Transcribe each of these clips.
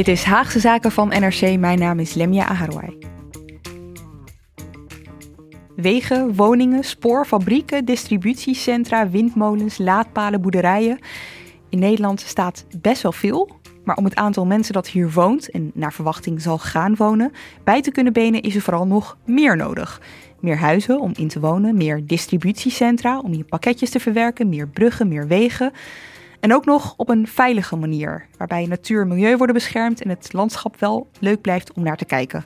Dit is Haagse Zaken van NRC. Mijn naam is Lemia Aharwai. Wegen, woningen, spoorfabrieken, distributiecentra, windmolens, laadpalen, boerderijen. In Nederland staat best wel veel. Maar om het aantal mensen dat hier woont en naar verwachting zal gaan wonen, bij te kunnen benen is er vooral nog meer nodig. Meer huizen om in te wonen, meer distributiecentra om je pakketjes te verwerken, meer bruggen, meer wegen. En ook nog op een veilige manier, waarbij natuur en milieu worden beschermd en het landschap wel leuk blijft om naar te kijken.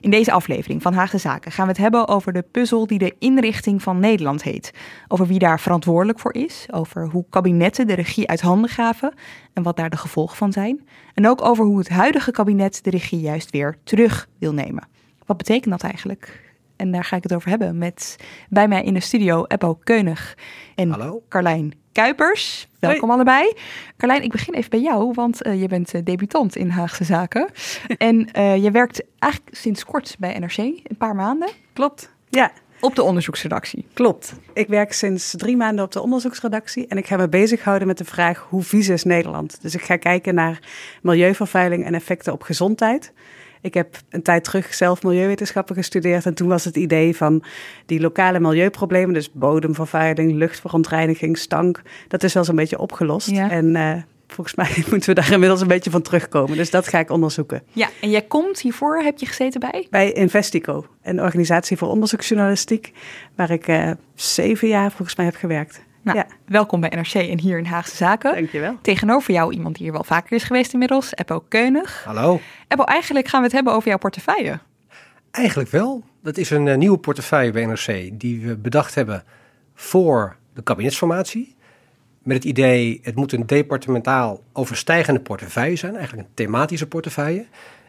In deze aflevering van Haagse Zaken gaan we het hebben over de puzzel die de inrichting van Nederland heet. Over wie daar verantwoordelijk voor is, over hoe kabinetten de regie uit handen gaven en wat daar de gevolgen van zijn. En ook over hoe het huidige kabinet de regie juist weer terug wil nemen. Wat betekent dat eigenlijk? En daar ga ik het over hebben met bij mij in de studio Eppo Keunig en Hallo. Carlijn Kuipers. Welkom allebei. Carlijn, ik begin even bij jou, want uh, je bent uh, debutant in Haagse Zaken. en uh, je werkt eigenlijk sinds kort bij NRC, een paar maanden. Klopt, ja. Op de onderzoeksredactie. Klopt. Ik werk sinds drie maanden op de onderzoeksredactie en ik ga me bezighouden met de vraag hoe vies is Nederland. Dus ik ga kijken naar milieuvervuiling en effecten op gezondheid. Ik heb een tijd terug zelf milieuwetenschappen gestudeerd. En toen was het idee van die lokale milieuproblemen, dus bodemvervuiling, luchtverontreiniging, stank, dat is wel zo'n beetje opgelost. Ja. En uh, volgens mij moeten we daar inmiddels een beetje van terugkomen. Dus dat ga ik onderzoeken. Ja, en jij komt hiervoor, heb je gezeten bij? Bij Investico, een organisatie voor onderzoeksjournalistiek, waar ik uh, zeven jaar volgens mij heb gewerkt. Nou, ja. welkom bij NRC en hier in Haagse Zaken. Dankjewel. Tegenover jou iemand die hier wel vaker is geweest inmiddels, Eppo Keunig. Hallo. Eppo, eigenlijk gaan we het hebben over jouw portefeuille. Eigenlijk wel. Dat is een uh, nieuwe portefeuille bij NRC die we bedacht hebben voor de kabinetsformatie. Met het idee, het moet een departementaal overstijgende portefeuille zijn, eigenlijk een thematische portefeuille.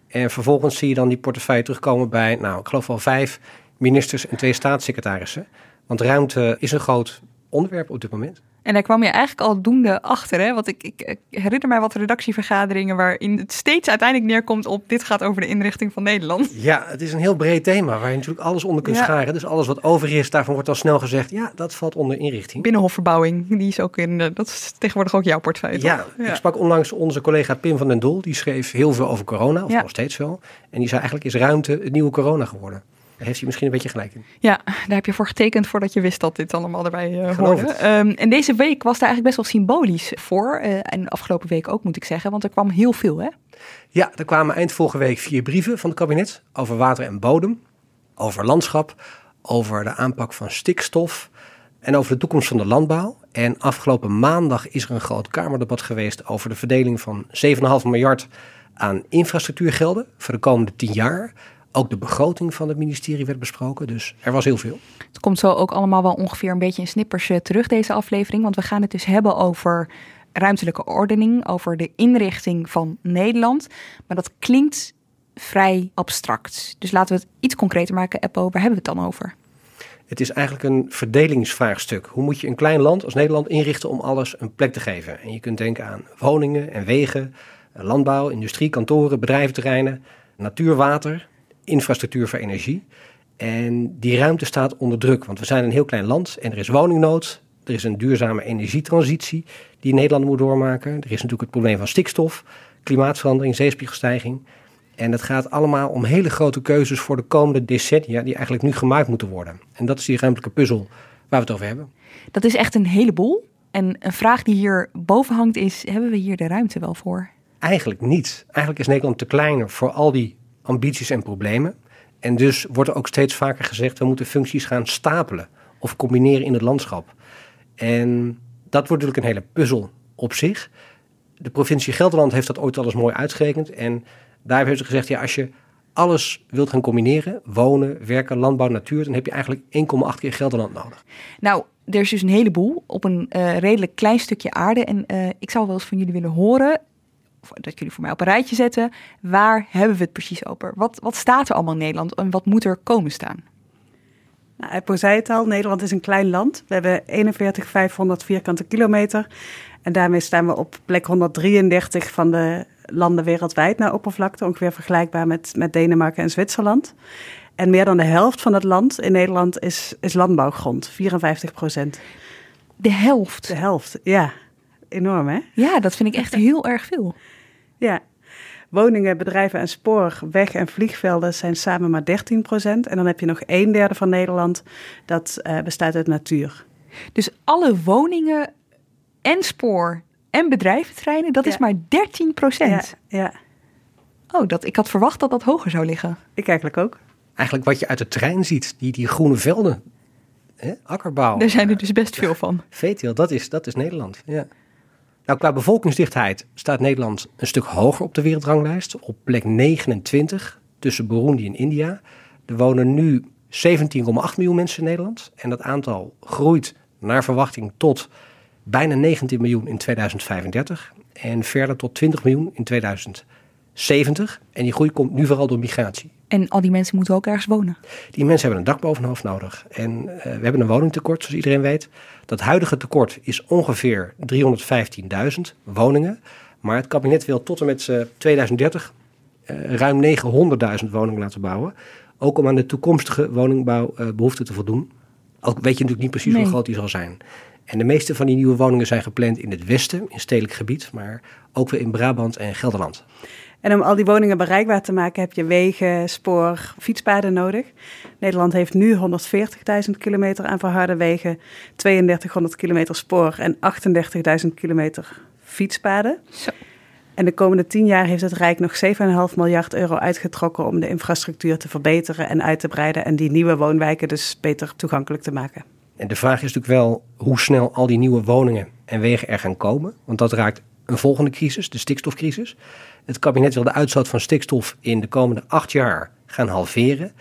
En vervolgens zie je dan die portefeuille terugkomen bij, nou, ik geloof wel vijf ministers en twee staatssecretarissen. Want ruimte is een groot onderwerp op dit moment. En daar kwam je eigenlijk al doende achter, hè? Want ik, ik, ik, herinner mij wat redactievergaderingen waarin het steeds uiteindelijk neerkomt op dit gaat over de inrichting van Nederland. Ja, het is een heel breed thema waar je natuurlijk alles onder kunt Ja. scharen. Dus alles wat over is, daarvan wordt al snel gezegd, ja, dat valt onder inrichting. Binnenhofverbouwing, die is ook in, eh, dat is tegenwoordig ook jouw portefeuille, Ja, ik sprak onlangs onze collega Pim van den Doel. Die schreef heel veel over corona, of Ja. nog steeds wel. En die zei eigenlijk is ruimte het nieuwe corona geworden. Heeft hij misschien een beetje gelijk in. Ja, daar heb je voor getekend voordat je wist dat dit allemaal erbij Geloof hoorde. Ehm, en deze week was daar eigenlijk best wel symbolisch voor. eh, en afgelopen week ook, moet ik zeggen. Want er kwam heel veel, hè? Ja, er kwamen eind vorige week vier brieven van het kabinet over water en bodem, over landschap, over de aanpak van stikstof en over de toekomst van de landbouw. En afgelopen maandag is er een groot Kamerdebat geweest over de verdeling van 7,5 miljard aan infrastructuurgelden voor de komende 10 jaar. Ook de begroting van het ministerie werd besproken, dus er was heel veel. Het komt zo ook allemaal wel ongeveer een beetje in snippers eh, terug, deze aflevering. Want we gaan het dus hebben over ruimtelijke ordening, over de inrichting van Nederland. Maar dat klinkt vrij abstract. Dus laten we het iets concreter maken. Eppo, waar hebben we het dan over? Het is eigenlijk een verdelingsvraagstuk. Hoe moet je een klein land als Nederland inrichten om alles een plek te geven? En je kunt denken aan woningen en wegen, landbouw, industrie, kantoren, bedrijventerreinen, natuur, water, infrastructuur voor energie. En die ruimte staat onder druk, want we zijn een heel klein land en er is woningnood. Er is een duurzame energietransitie die Nederland moet doormaken. Er is natuurlijk het probleem van stikstof, klimaatverandering, zeespiegelstijging. En het gaat allemaal om hele grote keuzes voor de komende decennia die eigenlijk nu gemaakt moeten worden. En dat is die ruimtelijke puzzel waar we het over hebben. Dat is echt een heleboel. En een vraag die hier boven hangt is, hebben we hier de ruimte wel voor? Eigenlijk niet. Eigenlijk is Nederland te kleiner voor al die ambities en problemen. En dus wordt er ook steeds vaker gezegd, we moeten functies gaan stapelen of combineren in het landschap. En dat wordt natuurlijk een hele puzzel op zich. De provincie Gelderland heeft dat ooit al eens mooi uitgerekend. En daar hebben ze gezegd, ja, als je alles wilt gaan combineren, wonen, werken, landbouw, natuur, dan heb je eigenlijk 1,8 keer Gelderland nodig. Nou, er is dus een heleboel op een uh, redelijk klein stukje aarde. En uh, ik zou wel eens van jullie willen horen, dat jullie voor mij op een rijtje zetten, waar hebben we het precies over? Wat, wat staat er allemaal in Nederland en wat moet er komen staan? Nou, Eppo zei het al, Nederland is een klein land. We hebben 41.500 vierkante kilometer. En daarmee staan we op plek 133 van de landen wereldwijd naar oppervlakte. Ongeveer vergelijkbaar met, met Denemarken en Zwitserland. En meer dan de helft van het land in Nederland is, is landbouwgrond, 54 procent. De helft? De helft, ja. Enorm, hè? Ja, dat vind ik echt heel erg veel. Ja. Woningen, bedrijven en spoor, weg- en vliegvelden zijn samen maar 13 procent. En dan heb je nog een derde van Nederland dat uh, bestaat uit natuur. Dus alle woningen en spoor en bedrijventerreinen, dat Ja. is maar 13 procent. Ja, ja, Oh, dat, ik had verwacht dat dat hoger zou liggen. ik eigenlijk ook. Eigenlijk wat je uit de trein ziet, die, die groene velden, hè? akkerbouw, Daar zijn er dus best veel van. veeteelt, dat is, dat is Nederland. Ja. Nou, qua bevolkingsdichtheid staat Nederland een stuk hoger op de wereldranglijst, op plek 29 tussen Burundi en India. Er wonen nu 17,8 miljoen mensen in Nederland en dat aantal groeit naar verwachting tot bijna 19 miljoen in 2035 en verder tot 20 miljoen in 2070. En die groei komt nu vooral door migratie. En al die mensen moeten ook ergens wonen. Die mensen hebben een dak boven hun hoofd nodig. En eh, we hebben een woningtekort, zoals iedereen weet. Dat huidige tekort is ongeveer 315.000 woningen. Maar het kabinet wil tot en met eh, 2030 eh, ruim 900.000 woningen laten bouwen. Ook om aan de toekomstige woningbouwbehoeften te voldoen. Al weet je natuurlijk niet precies Nee. hoe groot die zal zijn. En de meeste van die nieuwe woningen zijn gepland in het westen, in stedelijk gebied. Maar ook weer in Brabant en Gelderland. En om al die woningen bereikbaar te maken heb je wegen, spoor, fietspaden nodig. Nederland heeft nu 140.000 kilometer aan verharde wegen, 3200 kilometer spoor en 38.000 kilometer fietspaden. Zo. En de komende tien jaar heeft het Rijk nog 7,5 miljard euro uitgetrokken om de infrastructuur te verbeteren en uit te breiden en die nieuwe woonwijken dus beter toegankelijk te maken. En de vraag is natuurlijk wel hoe snel al die nieuwe woningen en wegen er gaan komen. Want dat raakt een volgende crisis, de stikstofcrisis. Het kabinet wil de uitstoot van stikstof in de komende acht jaar gaan halveren.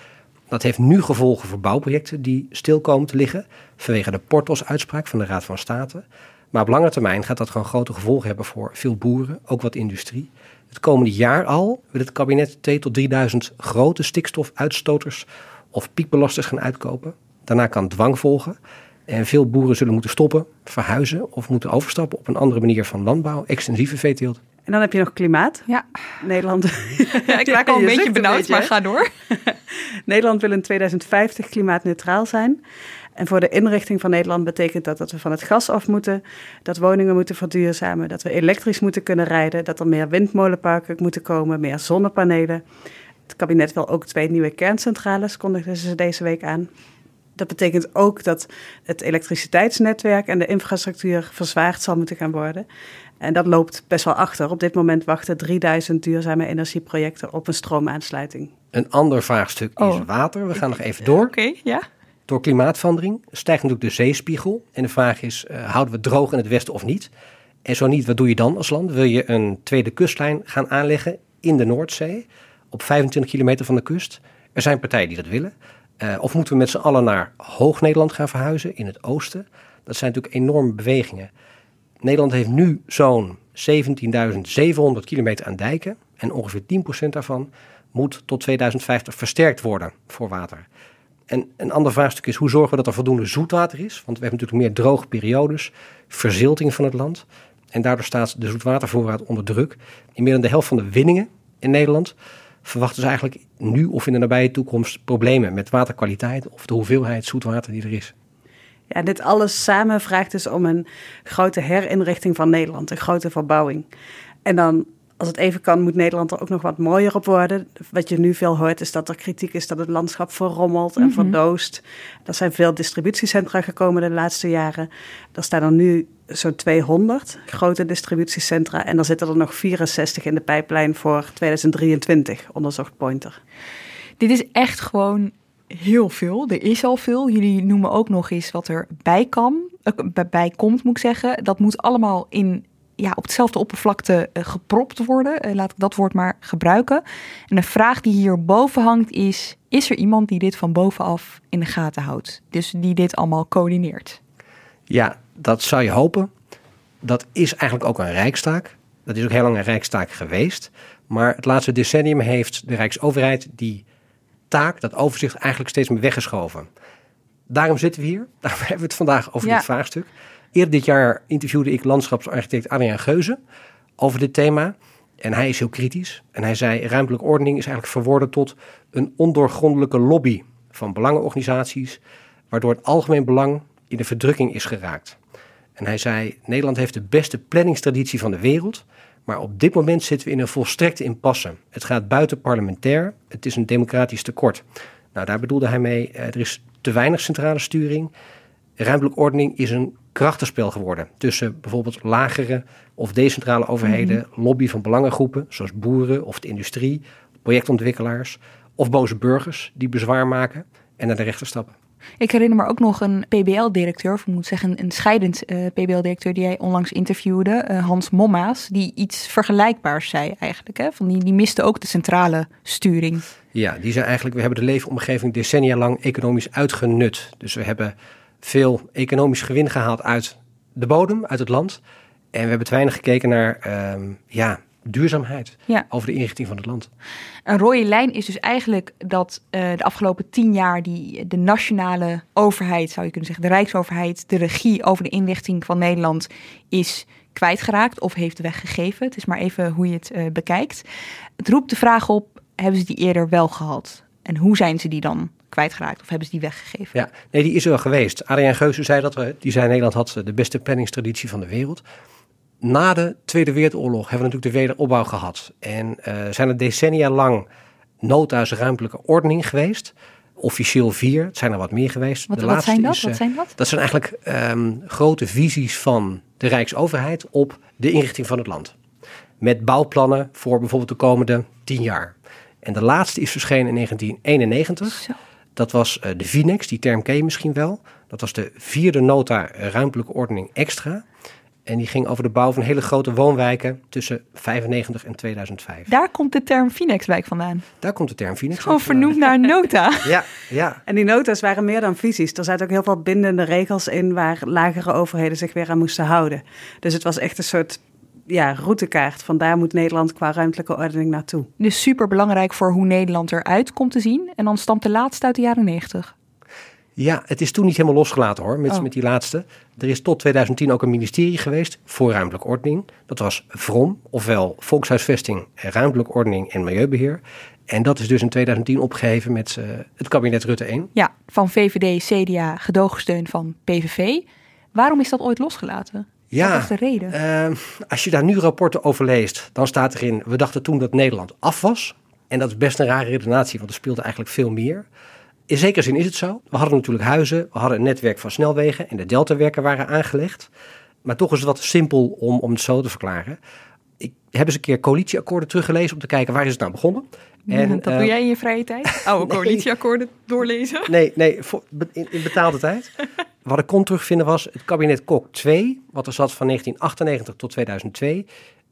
Dat heeft nu gevolgen voor bouwprojecten die stil komen te liggen vanwege de Portos-uitspraak van de Raad van State. Maar op lange termijn gaat dat gewoon grote gevolgen hebben voor veel boeren, ook wat industrie. Het komende jaar al wil het kabinet 2 tot 3000 grote stikstofuitstoters of piekbelasters gaan uitkopen. Daarna kan dwang volgen. En veel boeren zullen moeten stoppen, verhuizen of moeten overstappen op een andere manier van landbouw, extensieve veeteelt. En dan heb je nog klimaat. Ja, Nederland, ja ik raak al een je beetje een benauwd, beetje, maar ga door. Nederland wil in 2050 klimaatneutraal zijn. En voor de inrichting van Nederland betekent dat dat we van het gas af moeten, dat woningen moeten verduurzamen, dat we elektrisch moeten kunnen rijden, dat er meer windmolenparken moeten komen, meer zonnepanelen. Het kabinet wil ook twee nieuwe kerncentrales, kondigden ze deze week aan. Dat betekent ook dat het elektriciteitsnetwerk en de infrastructuur verzwaard zal moeten gaan worden. En dat loopt best wel achter. Op dit moment wachten 3000 duurzame energieprojecten op een stroomaansluiting. Een ander vraagstuk is Oh. water. We gaan nog even door. Oké, ja. Door klimaatverandering stijgt natuurlijk de zeespiegel. En de vraag is, eh, houden we het droog in het westen of niet? En zo niet, wat doe je dan als land? Wil je een tweede kustlijn gaan aanleggen in de Noordzee, op 25 kilometer van de kust? Er zijn partijen die dat willen. Eh, of moeten we met z'n allen naar Hoog-Nederland gaan verhuizen, in het oosten? Dat zijn natuurlijk enorme bewegingen. Nederland heeft nu zo'n 17.700 kilometer aan dijken. En ongeveer 10% daarvan moet tot 2050 versterkt worden voor water. En een ander vraagstuk is hoe zorgen we dat er voldoende zoetwater is? Want we hebben natuurlijk meer droge periodes, verzilting van het land. En daardoor staat de zoetwatervoorraad onder druk. In meer dan de helft van de winningen in Nederland verwachten ze eigenlijk nu of in de nabije toekomst problemen met waterkwaliteit of de hoeveelheid zoetwater die er is. Ja, dit alles samen vraagt dus om een grote herinrichting van Nederland, een grote verbouwing. En dan als het even kan, moet Nederland er ook nog wat mooier op worden. Wat je nu veel hoort, is dat er kritiek is dat het landschap verrommelt en Mhm. verdoost. Er zijn veel distributiecentra gekomen de laatste jaren. Er staan er nu zo'n 200 grote distributiecentra. En er zitten er nog 64 in de pijplijn voor 2023, onderzocht Pointer. Dit is echt gewoon heel veel. Er is al veel. Jullie noemen ook nog eens wat er bij kan, bij- bij komt, moet ik zeggen. Dat moet allemaal in, ja, op hetzelfde oppervlakte eh, gepropt worden. Eh, laat ik dat woord maar gebruiken. En de vraag die hierboven hangt is: is er iemand die dit van bovenaf in de gaten houdt? Dus die dit allemaal coördineert? Ja, dat zou je hopen. Dat is eigenlijk ook een rijkstaak. Dat is ook heel lang een rijkstaak geweest. Maar het laatste decennium heeft de Rijksoverheid die taak, dat overzicht, eigenlijk steeds meer weggeschoven. Daarom zitten we hier. Daarom hebben we het vandaag over Ja. dit vraagstuk. Eerder dit jaar interviewde ik landschapsarchitect Adriaan Geuze over dit thema. En hij is heel kritisch. En hij zei, ruimtelijke ordening is eigenlijk verworden tot een ondoorgrondelijke lobby van belangenorganisaties, waardoor het algemeen belang in de verdrukking is geraakt. En hij zei, Nederland heeft de beste planningstraditie van de wereld, maar op dit moment zitten we in een volstrekte impasse. Het gaat buiten parlementair, het is een democratisch tekort. Nou, daar bedoelde hij mee, eh, er is te weinig centrale sturing. Ruimtelijke ordening is een krachtenspel geworden tussen bijvoorbeeld lagere of decentrale overheden, lobby van belangengroepen zoals boeren of de industrie, projectontwikkelaars of boze burgers die bezwaar maken en naar de rechter stappen. Ik herinner me ook nog een PBL-directeur, of ik moet zeggen een scheidend eh, PBL-directeur die jij onlangs interviewde, eh, Hans Mommaas, die iets vergelijkbaars zei eigenlijk. Hè? Van die, die miste ook de centrale sturing. Ja, die zijn eigenlijk, we hebben de leefomgeving decennia lang economisch uitgenut. Dus we hebben veel economisch gewin gehaald uit de bodem, uit het land. En we hebben te weinig gekeken naar ehm, ja, duurzaamheid Ja. over de inrichting van het land. Een rode lijn is dus eigenlijk dat eh, de afgelopen tien jaar die de nationale overheid, zou je kunnen zeggen, de Rijksoverheid, de regie over de inrichting van Nederland is kwijtgeraakt of heeft weggegeven. Het is maar even hoe je het eh, bekijkt. Het roept de vraag op, hebben ze die eerder wel gehad? En hoe zijn ze die dan kwijtgeraakt of hebben ze die weggegeven? Ja, nee, die is er wel geweest. Adriaan Geuze zei dat we, die zei Nederland had de beste planningstraditie van de wereld. Na de Tweede Wereldoorlog hebben we natuurlijk de wederopbouw gehad. En eh, zijn er decennia lang nota's ruimtelijke ordening geweest. Officieel vier, het zijn er wat meer geweest. Wat, de wat laatste zijn dat? is, wat eh, zijn dat? dat zijn eigenlijk ehm, grote visies van de Rijksoverheid op de inrichting van het land. Met bouwplannen voor bijvoorbeeld de komende tien jaar. En de laatste is verschenen in 1991. Zo. Dat was eh, de VINEX, die term ken je misschien wel. Dat was de vierde nota ruimtelijke ordening extra. En die ging over de bouw van hele grote woonwijken tussen 95 en 2005. Daar komt de term Phoenixwijk vandaan. Daar komt de term VINEX Gewoon vernoemd naar een nota. Ja, ja. En die nota's waren meer dan visies. Er zaten ook heel veel bindende regels in waar lagere overheden zich weer aan moesten houden. Dus het was echt een soort ja, routekaart. Van daar moet Nederland qua ruimtelijke ordening naartoe. Dus super belangrijk voor hoe Nederland eruit komt te zien. En dan stamt de laatste uit de jaren 90. Ja, het is toen niet helemaal losgelaten hoor, met, Oh. met die laatste. Er is tot 2010 ook een ministerie geweest voor ruimtelijke ordening. Dat was VROM, ofwel Volkshuisvesting, Ruimtelijke Ordening en Milieubeheer. En dat is dus in 2010 opgeheven met eh, het kabinet Rutte 1. Ja, van VVD, CDA, gedoogsteun van PVV. Waarom is dat ooit losgelaten? Ja, Wat is de reden? Ehm, als je daar nu rapporten over leest, dan staat erin... we dachten toen dat Nederland af was. En dat is best een rare redenatie, want er speelde eigenlijk veel meer. In zekere zin is het zo. We hadden natuurlijk huizen, we hadden een netwerk van snelwegen... en de deltawerken waren aangelegd. Maar toch is het wat simpel om, om het zo te verklaren. Ik heb eens een keer coalitieakkoorden teruggelezen... om te kijken waar is het nou begonnen. En, dat eh, doe jij in je vrije tijd? Oude nee. coalitieakkoorden doorlezen? Nee, nee voor- in, in betaalde tijd. Wat ik kon terugvinden was het kabinet Kok 2, wat er zat van 1998 tot 2002.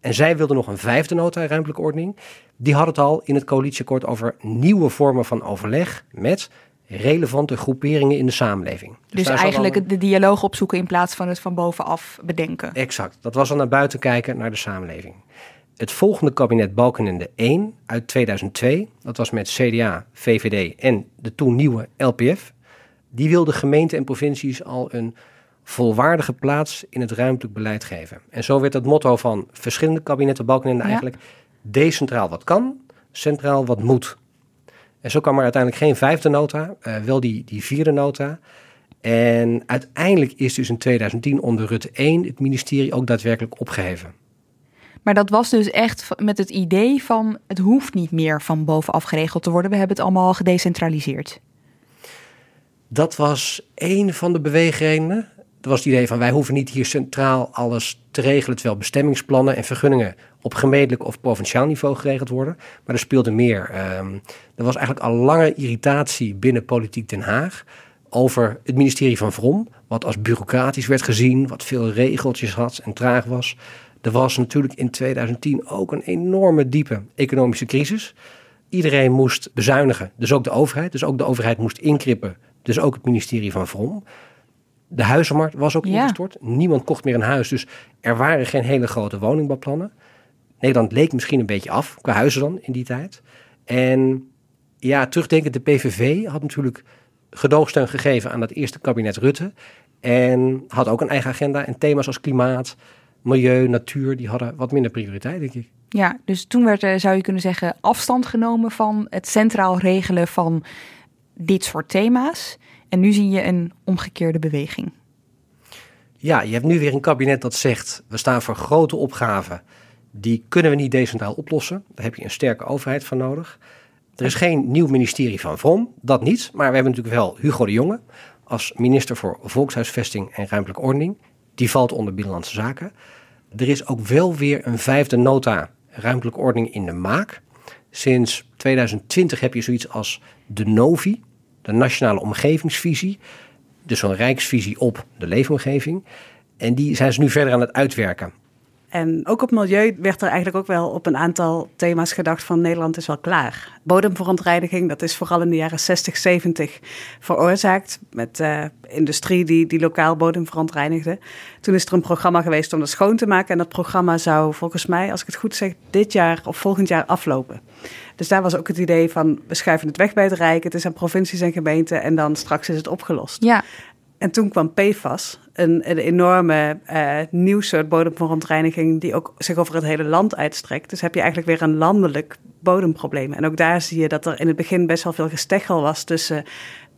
En zij wilden nog een vijfde nota ruimtelijke ordening. Die had het al in het coalitieakkoord over nieuwe vormen van overleg met relevante groeperingen in de samenleving. Dus zat eigenlijk de dialoog opzoeken in plaats van het van bovenaf bedenken. Exact, dat was al naar buiten kijken naar de samenleving. Het volgende kabinet Balkenende 1 uit 2002, dat was met CDA, VVD en de toen nieuwe LPF, die wilde gemeenten en provincies al een volwaardige plaats in het ruimtelijk beleid geven. En zo werd het motto van verschillende kabinetten Balkenende Ja. eigenlijk decentraal wat kan, centraal wat moet. En zo kwam er uiteindelijk geen vijfde nota, eh, wel die, die vierde nota. En uiteindelijk is dus in 2010 onder Rutte 1 het ministerie ook daadwerkelijk opgeheven. Maar dat was dus echt met het idee van het hoeft niet meer van bovenaf geregeld te worden. We hebben het allemaal gedecentraliseerd. Dat was een van de beweegredenen. Dat was het idee van wij hoeven niet hier centraal alles te regelen, terwijl bestemmingsplannen en vergunningen op gemeentelijk of provinciaal niveau geregeld worden. Maar er speelde meer. Um, er was eigenlijk al lange irritatie binnen politiek Den Haag over het ministerie van Vrom, wat als bureaucratisch werd gezien, wat veel regeltjes had en traag was. Er was natuurlijk in 2010 ook een enorme diepe economische crisis. Iedereen moest bezuinigen, dus ook de overheid. Dus ook de overheid moest inkrippen, dus ook het ministerie van Vrom. De huizenmarkt was ook ingestort. Niemand kocht meer een huis, dus er waren geen hele grote woningbouwplannen. Nederland leek misschien een beetje af, qua huizen dan in die tijd. En ja, terugdenkend, de PVV had natuurlijk gedoogsteun gegeven aan het eerste kabinet Rutte. En had ook een eigen agenda en thema's als klimaat, milieu, natuur, die hadden wat minder prioriteit, denk ik. Ja, dus toen werd, er, zou je kunnen zeggen, afstand genomen van het centraal regelen van dit soort thema's. En nu zie je een omgekeerde beweging. Ja, je hebt nu weer een kabinet dat zegt: we staan voor grote opgaven. Die kunnen we niet decentraal oplossen. Daar heb je een sterke overheid voor nodig. Er is geen nieuw ministerie van Vrom, dat niet. Maar we hebben natuurlijk wel Hugo de Jonge als minister voor Volkshuisvesting en Ruimtelijke Ordening. Die valt onder Binnenlandse Zaken. Er is ook wel weer een vijfde nota ruimtelijke ordening in de maak. Sinds 2020 heb je zoiets als de NOVI, de Nationale Omgevingsvisie. Dus zo'n rijksvisie op de leefomgeving. En die zijn ze nu verder aan het uitwerken. En ook op milieu werd er eigenlijk ook wel op een aantal thema's gedacht van Nederland is wel klaar. Bodemverontreiniging, dat is vooral in de jaren 60, 70 veroorzaakt met uh, industrie die, die lokaal bodem verontreinigde. Toen is er een programma geweest om dat schoon te maken en dat programma zou volgens mij, als ik het goed zeg, dit jaar of volgend jaar aflopen. Dus daar was ook het idee van we schuiven het weg bij het Rijk, het is aan provincies en gemeenten en dan straks is het opgelost. Ja. En toen kwam PFAS, een, een enorme uh, nieuw soort bodemverontreiniging die ook zich over het hele land uitstrekt. Dus heb je eigenlijk weer een landelijk bodemprobleem. En ook daar zie je dat er in het begin best wel veel gesteggel was tussen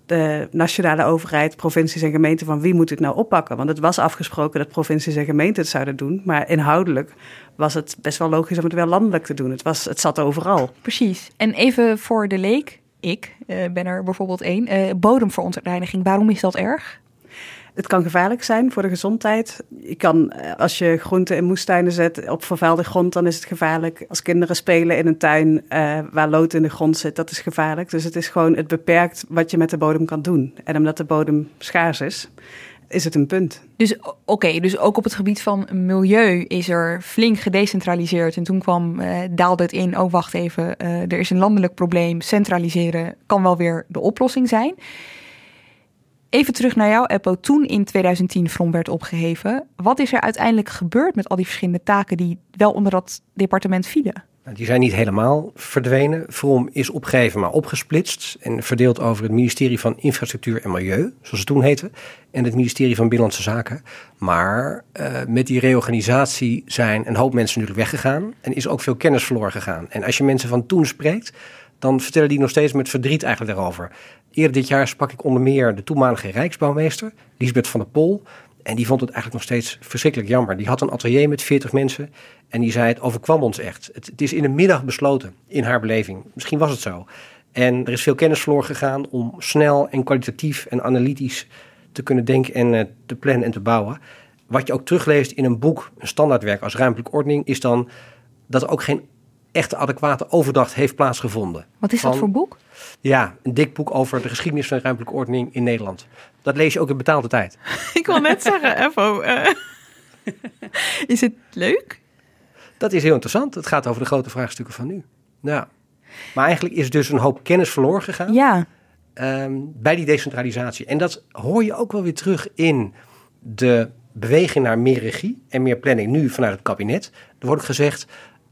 de nationale overheid, provincies en gemeenten van wie moet het nou oppakken. Want het was afgesproken dat provincies en gemeenten het zouden doen, maar inhoudelijk was het best wel logisch om het wel landelijk te doen. Het, was, het zat overal. Precies. En even voor de leek, ik uh, ben er bijvoorbeeld één, uh, bodemverontreiniging, waarom is dat erg? Het kan gevaarlijk zijn voor de gezondheid. Je kan, eh, als je groenten in moestuinen zet op vervuilde grond, dan is het gevaarlijk. Als kinderen spelen in een tuin uh, waar lood in de grond zit, dat is gevaarlijk. Dus het is gewoon, het beperkt wat je met de bodem kan doen. En omdat de bodem schaars is, is het een punt. Dus oké, dus ook op het gebied van milieu is er flink gedecentraliseerd. En toen kwam, uh, daalde het in, oh wacht even, uh, er is een landelijk probleem. Centraliseren kan wel weer de oplossing zijn. Even terug naar jou, Eppo. Toen in 2010 From werd opgeheven. Wat is er uiteindelijk gebeurd met al die verschillende taken die wel onder dat departement vielen? Nou, die zijn niet helemaal verdwenen. From is opgegeven, maar opgesplitst en verdeeld over het ministerie van Infrastructuur en Milieu, zoals het toen heette, en het ministerie van Binnenlandse Zaken. Maar uh, met die reorganisatie zijn een hoop mensen natuurlijk weggegaan en is ook veel kennis verloren gegaan. En als je mensen van toen spreekt, dan vertellen die nog steeds met verdriet eigenlijk daarover. Eerder dit jaar sprak ik onder meer de toenmalige Rijksbouwmeester, Lisbeth van der Pol. En die vond het eigenlijk nog steeds verschrikkelijk jammer. Die had een atelier met 40 mensen en die zei: Het overkwam ons echt. Het, het is in de middag besloten, in haar beleving. Misschien was het zo. En er is veel kennis verloren gegaan om snel en kwalitatief en analytisch te kunnen denken en uh, te plannen en te bouwen. Wat je ook terugleest in een boek, een standaardwerk als ruimtelijke ordening, is dan dat er ook geen echte adequate overdracht heeft plaatsgevonden. Wat is dat voor boek? Ja, een dik boek over de geschiedenis van de ruimtelijke ordening in Nederland. Dat lees je ook in betaalde tijd. Ik wil net zeggen, Evo, uh, is het leuk? Dat is heel interessant. Het gaat over de grote vraagstukken van nu. Ja. Maar eigenlijk is dus een hoop kennis verloren gegaan. Ja. Um, bij die decentralisatie. En dat hoor je ook wel weer terug in de beweging naar meer regie en meer planning nu vanuit het kabinet. Er wordt gezegd,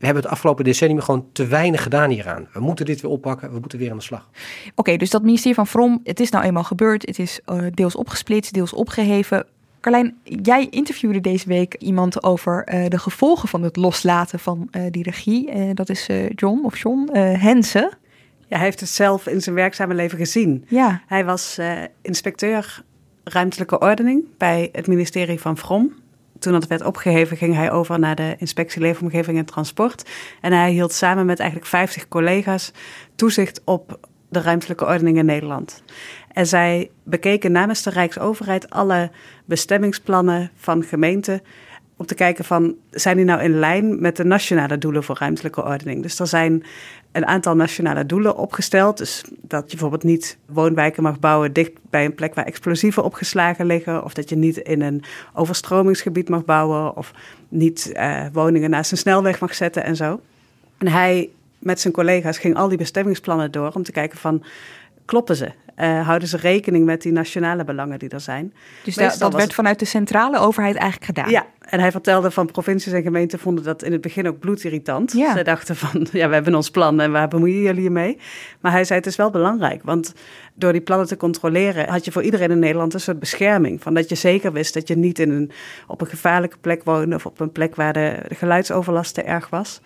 we hebben het afgelopen decennium gewoon te weinig gedaan hieraan. We moeten dit weer oppakken, we moeten weer aan de slag. Oké, okay, dus dat ministerie van Vrom, het is nou eenmaal gebeurd. Het is uh, deels opgesplitst, deels opgeheven. Carlijn, jij interviewde deze week iemand over uh, de gevolgen van het loslaten van uh, die regie. dat is John of John Hensen. Ja, hij heeft het zelf in zijn werkzame leven gezien. Ja. Hij was inspecteur ruimtelijke ordening bij het ministerie van Vrom toen dat werd opgeheven, ging hij over naar de inspectie Leefomgeving en Transport. En hij hield samen met eigenlijk 50 collega's toezicht op de ruimtelijke ordening in Nederland. En zij bekeken namens de Rijksoverheid alle bestemmingsplannen van gemeenten om te kijken van, zijn die nou in lijn met de nationale doelen voor ruimtelijke ordening? Dus er zijn een aantal nationale doelen opgesteld. Dus dat je bijvoorbeeld niet woonwijken mag bouwen dicht bij een plek waar explosieven opgeslagen liggen. Of dat je niet in een overstromingsgebied mag bouwen. Of niet uh, woningen naast een snelweg mag zetten en zo. En hij met zijn collega's ging al die bestemmingsplannen door om te kijken van kloppen ze? Uh, houden ze rekening met die nationale belangen die er zijn? Dus dat, dat werd vanuit de centrale overheid eigenlijk gedaan? Ja, en hij vertelde van provincies en gemeenten vonden dat in het begin ook bloedirritant. Ja. Ze dachten van, ja, we hebben ons plan en waar bemoeien jullie je mee? Maar hij zei, het is wel belangrijk, want door die plannen te controleren had je voor iedereen in Nederland een soort bescherming. Van dat je zeker wist dat je niet in een, op een gevaarlijke plek woonde of op een plek waar de, de geluidsoverlast te erg was.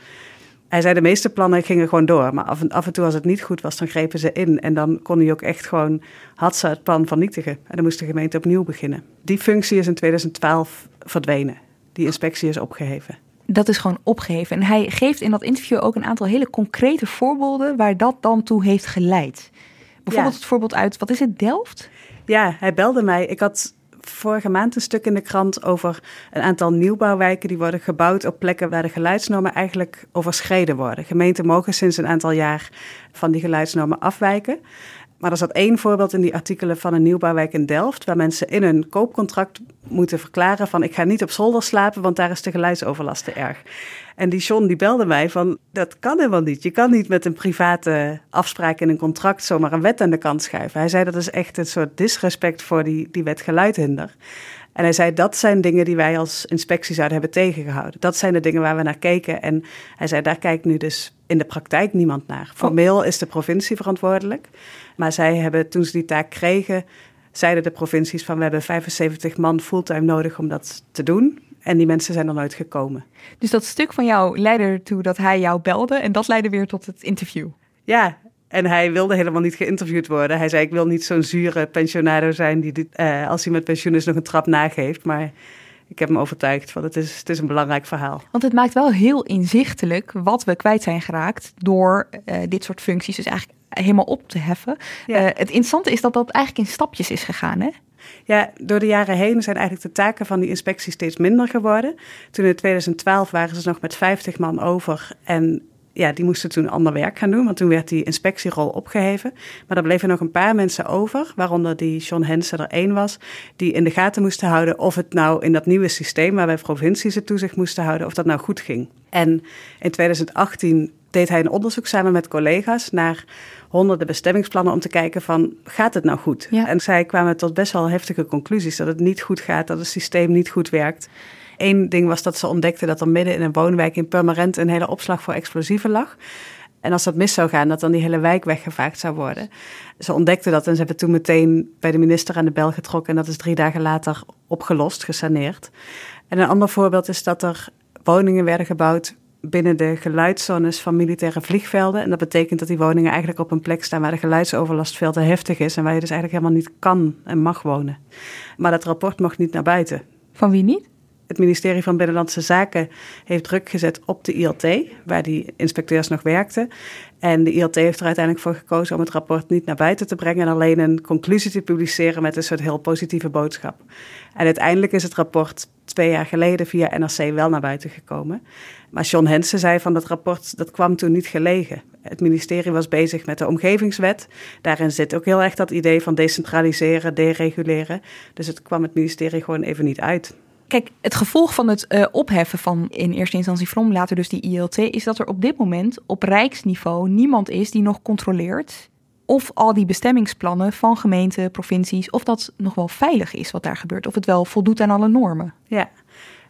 Hij zei de meeste plannen gingen gewoon door, maar af en, af en toe als het niet goed was, dan grepen ze in. En dan kon hij ook echt gewoon, had ze het plan vernietigen. En dan moest de gemeente opnieuw beginnen. Die functie is in 2012 verdwenen. Die inspectie is opgeheven. Dat is gewoon opgeheven. En hij geeft in dat interview ook een aantal hele concrete voorbeelden waar dat dan toe heeft geleid. Bijvoorbeeld het voorbeeld uit, wat is het, Delft? Ja, hij belde mij. Ik had vorige maand een stuk in de krant over een aantal nieuwbouwwijken die worden gebouwd op plekken waar de geluidsnormen eigenlijk overschreden worden. Gemeenten mogen sinds een aantal jaar van die geluidsnormen afwijken. Maar er zat één voorbeeld in die artikelen van een nieuwbouwwijk in Delft, waar mensen in hun koopcontract moeten verklaren van ik ga niet op zolder slapen, want daar is de geluidsoverlast te erg. En die John die belde mij van dat kan helemaal niet. Je kan niet met een private afspraak in een contract zomaar een wet aan de kant schuiven. Hij zei dat is echt een soort disrespect voor die, die wet geluidhinder. En hij zei, dat zijn dingen die wij als inspectie zouden hebben tegengehouden. Dat zijn de dingen waar we naar keken. En hij zei, daar kijkt nu dus in de praktijk niemand naar. Formeel is de provincie verantwoordelijk. Maar zij hebben, toen ze die taak kregen, zeiden de provincies van... we hebben 75 man fulltime nodig om dat te doen. En die mensen zijn er nooit gekomen. Dus dat stuk van jou leidde ertoe dat hij jou belde... en dat leidde weer tot het interview. Ja, en hij wilde helemaal niet geïnterviewd worden. Hij zei, ik wil niet zo'n zure pensionado zijn die dit, uh, als hij met pensioen is nog een trap nageeft. Maar ik heb hem overtuigd, want het is, het is een belangrijk verhaal. Want het maakt wel heel inzichtelijk wat we kwijt zijn geraakt door uh, dit soort functies dus eigenlijk helemaal op te heffen. Ja. Uh, het interessante is dat dat eigenlijk in stapjes is gegaan, hè? Ja, door de jaren heen zijn eigenlijk de taken van die inspectie steeds minder geworden. Toen in 2012 waren ze nog met 50 man over en ja, die moesten toen ander werk gaan doen, want toen werd die inspectierol opgeheven. Maar er bleven nog een paar mensen over, waaronder die John Hensen er één was, die in de gaten moesten houden of het nou in dat nieuwe systeem waarbij provincies het toezicht moesten houden, of dat nou goed ging. En in 2018 deed hij een onderzoek samen met collega's naar honderden bestemmingsplannen om te kijken van gaat het nou goed? Ja. En zij kwamen tot best wel heftige conclusies dat het niet goed gaat, dat het systeem niet goed werkt. Eén ding was dat ze ontdekten dat er midden in een woonwijk in Purmerend een hele opslag voor explosieven lag. En als dat mis zou gaan, dat dan die hele wijk weggevaagd zou worden. Ze ontdekten dat en ze hebben toen meteen bij de minister aan de bel getrokken. En dat is drie dagen later opgelost, gesaneerd. En een ander voorbeeld is dat er woningen werden gebouwd binnen de geluidszones van militaire vliegvelden. En dat betekent dat die woningen eigenlijk op een plek staan waar de geluidsoverlast veel te heftig is. En waar je dus eigenlijk helemaal niet kan en mag wonen. Maar dat rapport mocht niet naar buiten. Van wie niet? Het ministerie van Binnenlandse Zaken heeft druk gezet op de ILT, waar die inspecteurs nog werkten. En de ILT heeft er uiteindelijk voor gekozen om het rapport niet naar buiten te brengen en alleen een conclusie te publiceren met een soort heel positieve boodschap. En uiteindelijk is het rapport twee jaar geleden via NRC wel naar buiten gekomen. Maar John Hensen zei van dat rapport, dat kwam toen niet gelegen. Het ministerie was bezig met de omgevingswet. Daarin zit ook heel erg dat idee van decentraliseren, dereguleren. Dus het kwam het ministerie gewoon even niet uit. Kijk, het gevolg van het uh, opheffen van in eerste instantie From, later dus die ILT, is dat er op dit moment op rijksniveau niemand is die nog controleert of al die bestemmingsplannen van gemeenten, provincies, of dat nog wel veilig is wat daar gebeurt, of het wel voldoet aan alle normen. Ja,